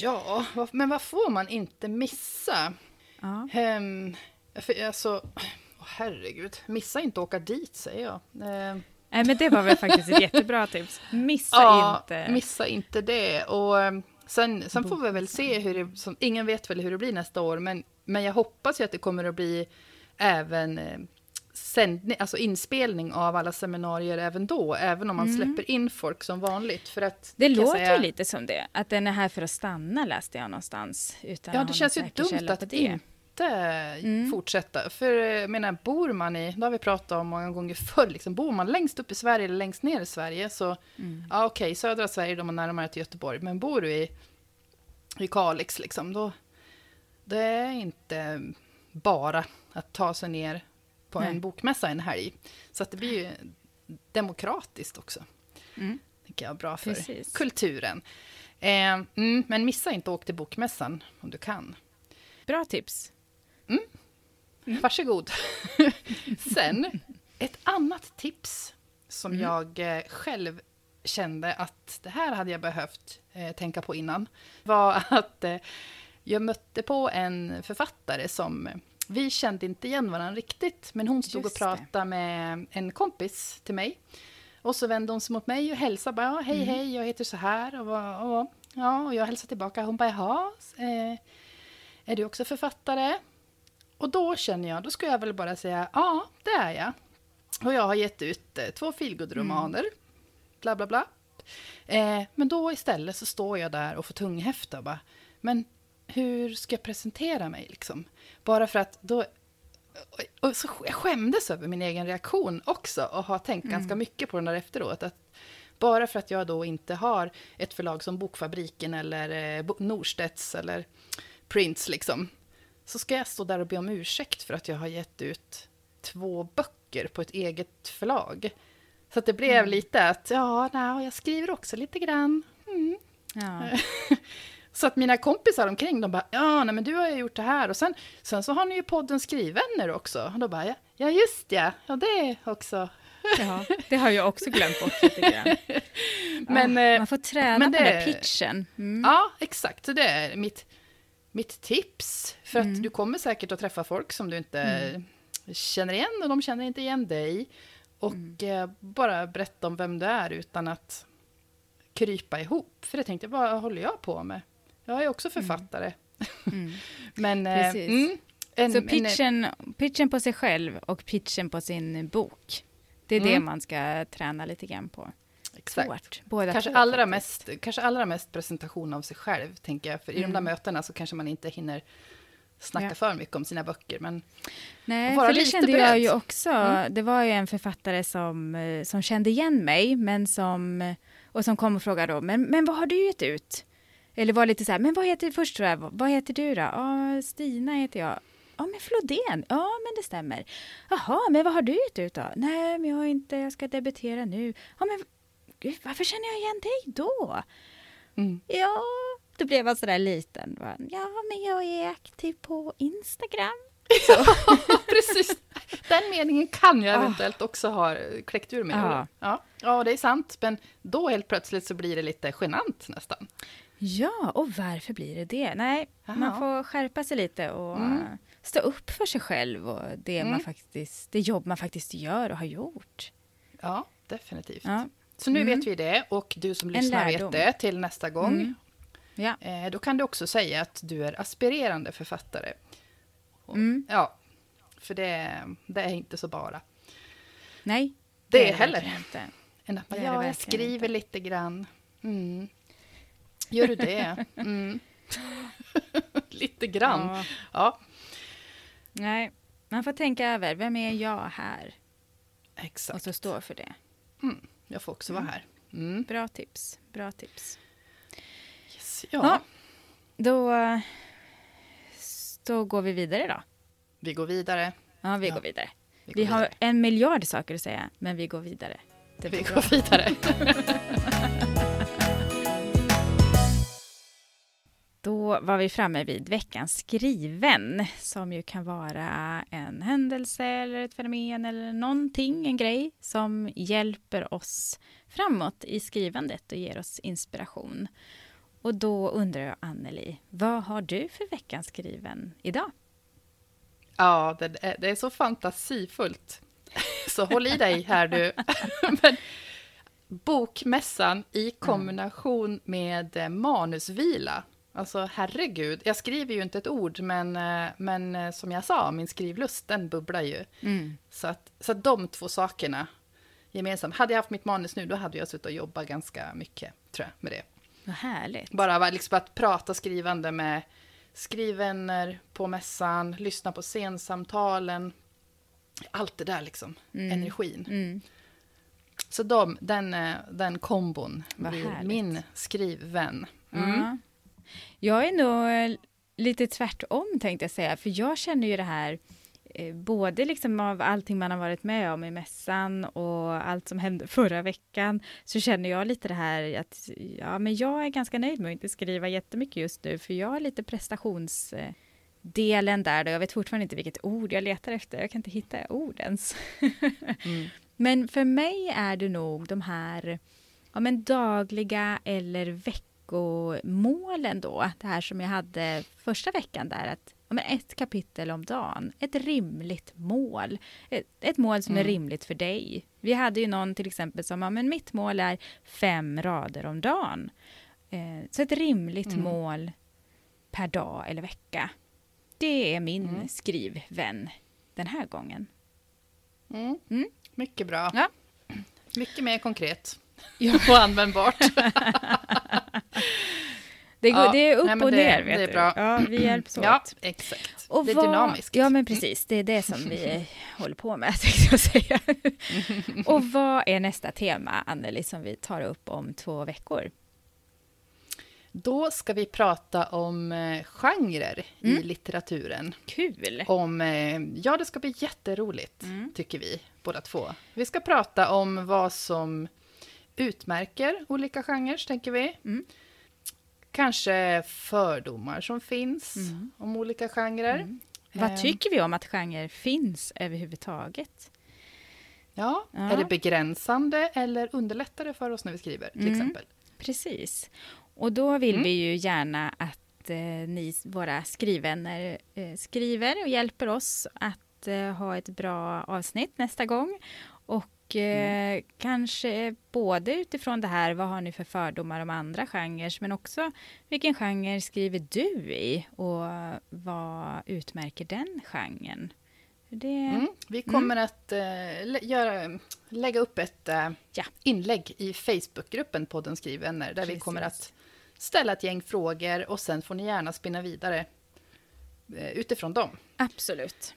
ja men vad får man inte missa? Ja. Um, för, alltså, oh, herregud, missa inte åka dit, säger jag. Uh, Nej, men det var väl faktiskt ett jättebra tips. Missa inte. Missa inte det. Och ehm, sen, sen får vi väl se hur det... Som, ingen vet väl hur det blir nästa år, men, men jag hoppas ju att det kommer att bli även eh, sändning, alltså inspelning av alla seminarier även då, även om man mm. släpper in folk som vanligt. För att, det låter säga, ju lite som det, att den är här för att stanna läste jag någonstans. Utan ja, det känns ju dumt att det. inte mm. fortsätta. För jag menar, bor man i, det har vi pratat om många gånger förr, liksom, bor man längst upp i Sverige eller längst ner i Sverige så, mm. ja okej, okay, södra Sverige, de är närmare till Göteborg, men bor du i, i Kalix, liksom, då, det är inte bara att ta sig ner på Nej. en bokmässa en helg. Så att det blir ju demokratiskt också. Mm. Tycker jag bra för Precis. kulturen. Eh, mm, men missa inte att åka till bokmässan om du kan. Bra tips. Mm. Mm. Varsågod. Sen, ett annat tips som mm. jag eh, själv kände att det här hade jag behövt eh, tänka på innan, var att eh, jag mötte på en författare som vi kände inte igen varandra riktigt, men hon stod och pratade med en kompis till mig. Och så vände hon sig mot mig och hälsade bara, hej mm. hej, jag heter så här. Och, och, ja, och jag hälsade tillbaka. Hon bara, jaha, eh, är du också författare? Och då känner jag, då ska jag väl bara säga, ja, det är jag. Och jag har gett ut eh, två feelgood-romaner, mm. bla bla bla. Eh, men då istället så står jag där och får tunghäfta och bara, men hur ska jag presentera mig liksom? Bara för att då... Och så jag skämdes över min egen reaktion också och har tänkt mm. ganska mycket på den där efteråt. Att bara för att jag då inte har ett förlag som Bokfabriken eller eh, Norstedts eller Prince liksom. Så ska jag stå där och be om ursäkt för att jag har gett ut två böcker på ett eget förlag. Så det blev mm. lite att, ja, nej, jag skriver också lite grann. Mm. Ja. Så att mina kompisar omkring, de bara, ja, nej, men du har ju gjort det här. Och sen, sen så har ni ju podden Skrivvänner också. Och då bara, ja, ja just ja, ja det också. Ja, det har jag också glömt bort lite grann. Men, ja, man får träna det, på den pitchen. Mm. Ja, exakt. Så det är mitt, mitt tips. För mm. att du kommer säkert att träffa folk som du inte mm. känner igen och de känner inte igen dig. Och mm. eh, bara berätta om vem du är utan att krypa ihop. För det tänkte jag, vad håller jag på med? Jag är också mm. författare. Mm. Men, eh, Precis. Mm, en, Så pitchen, en, pitchen på sig själv och pitchen på sin bok. Det är mm. det man ska träna lite grann på. Exakt. Båda kanske, två, allra mest, kanske allra mest presentation av sig själv, tänker jag. För i de där mm. mötena så kanske man inte hinner snacka ja. för mycket om sina böcker. Men Nej, för det kände beredd. jag ju också. Mm. Det var ju en författare som, eh, som kände igen mig, men som, och som kom och frågade då, men, men vad har du gett ut? Eller var lite så här, men vad heter först tror jag, vad heter du då? Ja, Stina heter jag. Ja, men Flodén. Ja, men det stämmer. Jaha, men vad har du gett ut då? Nej, men jag har inte, jag ska debutera nu. Ja, men gud, varför känner jag igen dig då? Mm. Ja, då blev jag sådär liten. Ja, men jag är aktiv på Instagram. Ja, precis. Den meningen kan jag eventuellt också ha kläckt ur mig. Ja. Ja. ja, det är sant. Men då helt plötsligt så blir det lite genant nästan. Ja, och varför blir det det? Nej, Aha. man får skärpa sig lite och mm. stå upp för sig själv och det, mm. man faktiskt, det jobb man faktiskt gör och har gjort. Ja, definitivt. Ja. Så nu mm. vet vi det och du som lyssnar vet det till nästa gång. Mm. Ja. Eh, då kan du också säga att du är aspirerande författare. Och, mm. Ja, för det, det, är inte så bara. Nej, det, det är heller inte. Än att man, ja, jag skriver inte. lite grann. Mm. Gör du det? Mm. Lite grann. Ja. ja. Nej. Man får tänka över, vem är jag här? Exakt. Och så stå för det. Mm. Jag får också vara här. Mm. Bra tips. Bra tips. Ja. ja. Då, då går vi vidare då. Vi går vidare. Ja, vi ja. går vidare. Vi, går vi vidare. har en miljard saker att säga, men vi går vidare. vi bra. går vidare. Då var vi framme vid veckans skriven, som ju kan vara en händelse eller ett fenomen eller någonting, en grej som hjälper oss framåt i skrivandet och ger oss inspiration. Och då undrar jag, Anneli, vad har du för veckans skriven idag? Ja, det är, det är så fantasifullt. Så håll i dig här du. Men, bokmässan i kombination med manusvila Alltså herregud, jag skriver ju inte ett ord, men, eh, men eh, som jag sa, min skrivlust, den bubblar ju. Mm. Så, att, så att de två sakerna gemensamt. Hade jag haft mitt manus nu, då hade jag suttit och jobbat ganska mycket, tror jag, med det. Vad härligt. Bara liksom att prata skrivande med skrivvänner på mässan, lyssna på scensamtalen. Allt det där liksom, mm. energin. Mm. Så de, den, eh, den kombon Vad blir härligt. min skrivvän. Mm. Jag är nog lite tvärtom tänkte jag säga, för jag känner ju det här eh, både liksom av allting man har varit med om i mässan och allt som hände förra veckan, så känner jag lite det här att ja, men jag är ganska nöjd med att inte skriva jättemycket just nu, för jag har lite prestationsdelen där, då jag vet fortfarande inte vilket ord jag letar efter, jag kan inte hitta ord ens. mm. Men för mig är det nog de här ja, men dagliga eller veckomålen då, det här som jag hade första veckan där, att men ett kapitel om dagen, ett rimligt mål. Ett, ett mål som mm. är rimligt för dig. Vi hade ju någon till exempel som, ja, men mitt mål är fem rader om dagen. Eh, så ett rimligt mm. mål per dag eller vecka. Det är min mm. skrivvän den här gången. Mm. mm. Mycket bra. Ja. Mycket mer konkret. Ja. och användbart. Det, går, ja, det är upp nej, och det, ner, vet det är bra. du. Ja, vi hjälps åt. Ja, exakt. Och det är vad, dynamiskt. Ja, men precis. Det är det som vi håller på med, tänkte jag säga. och vad är nästa tema, Anneli, som vi tar upp om två veckor? Då ska vi prata om eh, genrer mm. i litteraturen. Kul! Om, eh, ja, det ska bli jätteroligt, mm. tycker vi båda två. Vi ska prata om vad som utmärker olika genrer, tänker vi. Mm. Kanske fördomar som finns mm. om olika genrer. Mm. Vad ehm. tycker vi om att genrer finns överhuvudtaget? Ja, ja, är det begränsande eller underlättar det för oss när vi skriver, till mm. exempel? Precis. Och då vill vi ju gärna att eh, ni, våra skrivvänner, eh, skriver och hjälper oss att eh, ha ett bra avsnitt nästa gång. Och Mm. Eh, kanske både utifrån det här, vad har ni för fördomar om andra genrer, men också vilken genre skriver du i och vad utmärker den genren? Det... Mm. Vi kommer mm. att uh, göra, lägga upp ett uh, ja. inlägg i Facebookgruppen Podden Skrivvänner, där Precis. vi kommer att ställa ett gäng frågor och sen får ni gärna spinna vidare uh, utifrån dem. Absolut.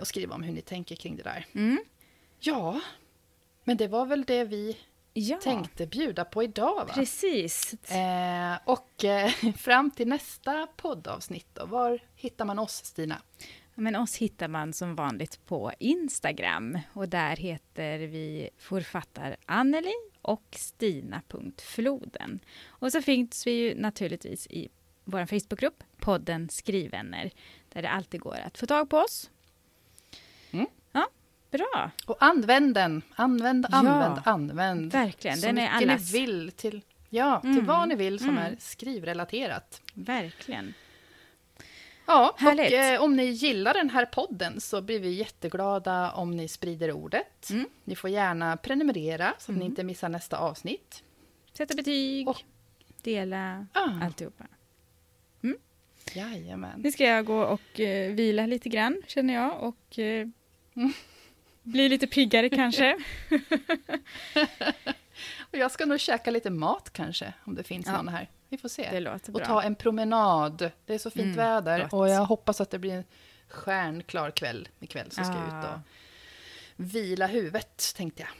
och skriva om hur ni tänker kring det där. Mm. Ja, men det var väl det vi ja. tänkte bjuda på idag, va? Precis. Eh, och eh, fram till nästa poddavsnitt, då, var hittar man oss, Stina? Men oss hittar man som vanligt på Instagram och där heter vi författar Anneli och Stina.floden. Och så finns vi ju naturligtvis i vår Facebookgrupp, podden Skrivvänner, där det alltid går att få tag på oss. Mm. Bra. Och använd den. Använd, använd, ja, använd. Verkligen. Så den är allas. ni vill till, ja, till mm. vad ni vill som mm. är skrivrelaterat. Verkligen. Ja, Härligt. och eh, om ni gillar den här podden så blir vi jätteglada om ni sprider ordet. Mm. Ni får gärna prenumerera så att ni mm. inte missar nästa avsnitt. Sätta betyg, och, dela, ah. alltihopa. Mm. Jajamän. Nu ska jag gå och uh, vila lite grann, känner jag. Och uh, bli lite piggare kanske. och jag ska nog käka lite mat kanske, om det finns ja. någon här. Vi får se. Det låter bra. Och ta en promenad. Det är så fint mm, väder gott. och jag hoppas att det blir stjärnklar kväll ikväll så ska jag ut och vila huvudet, tänkte jag.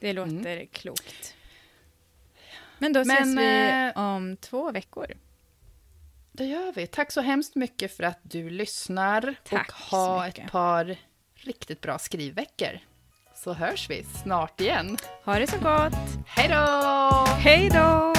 Det låter mm. klokt. Men då ses Men, vi eh, om två veckor. Det gör vi. Tack så hemskt mycket för att du lyssnar. Tack och ha ett par riktigt bra skrivveckor. Så hörs vi snart igen. Ha det så gott. Hej då! Hej då!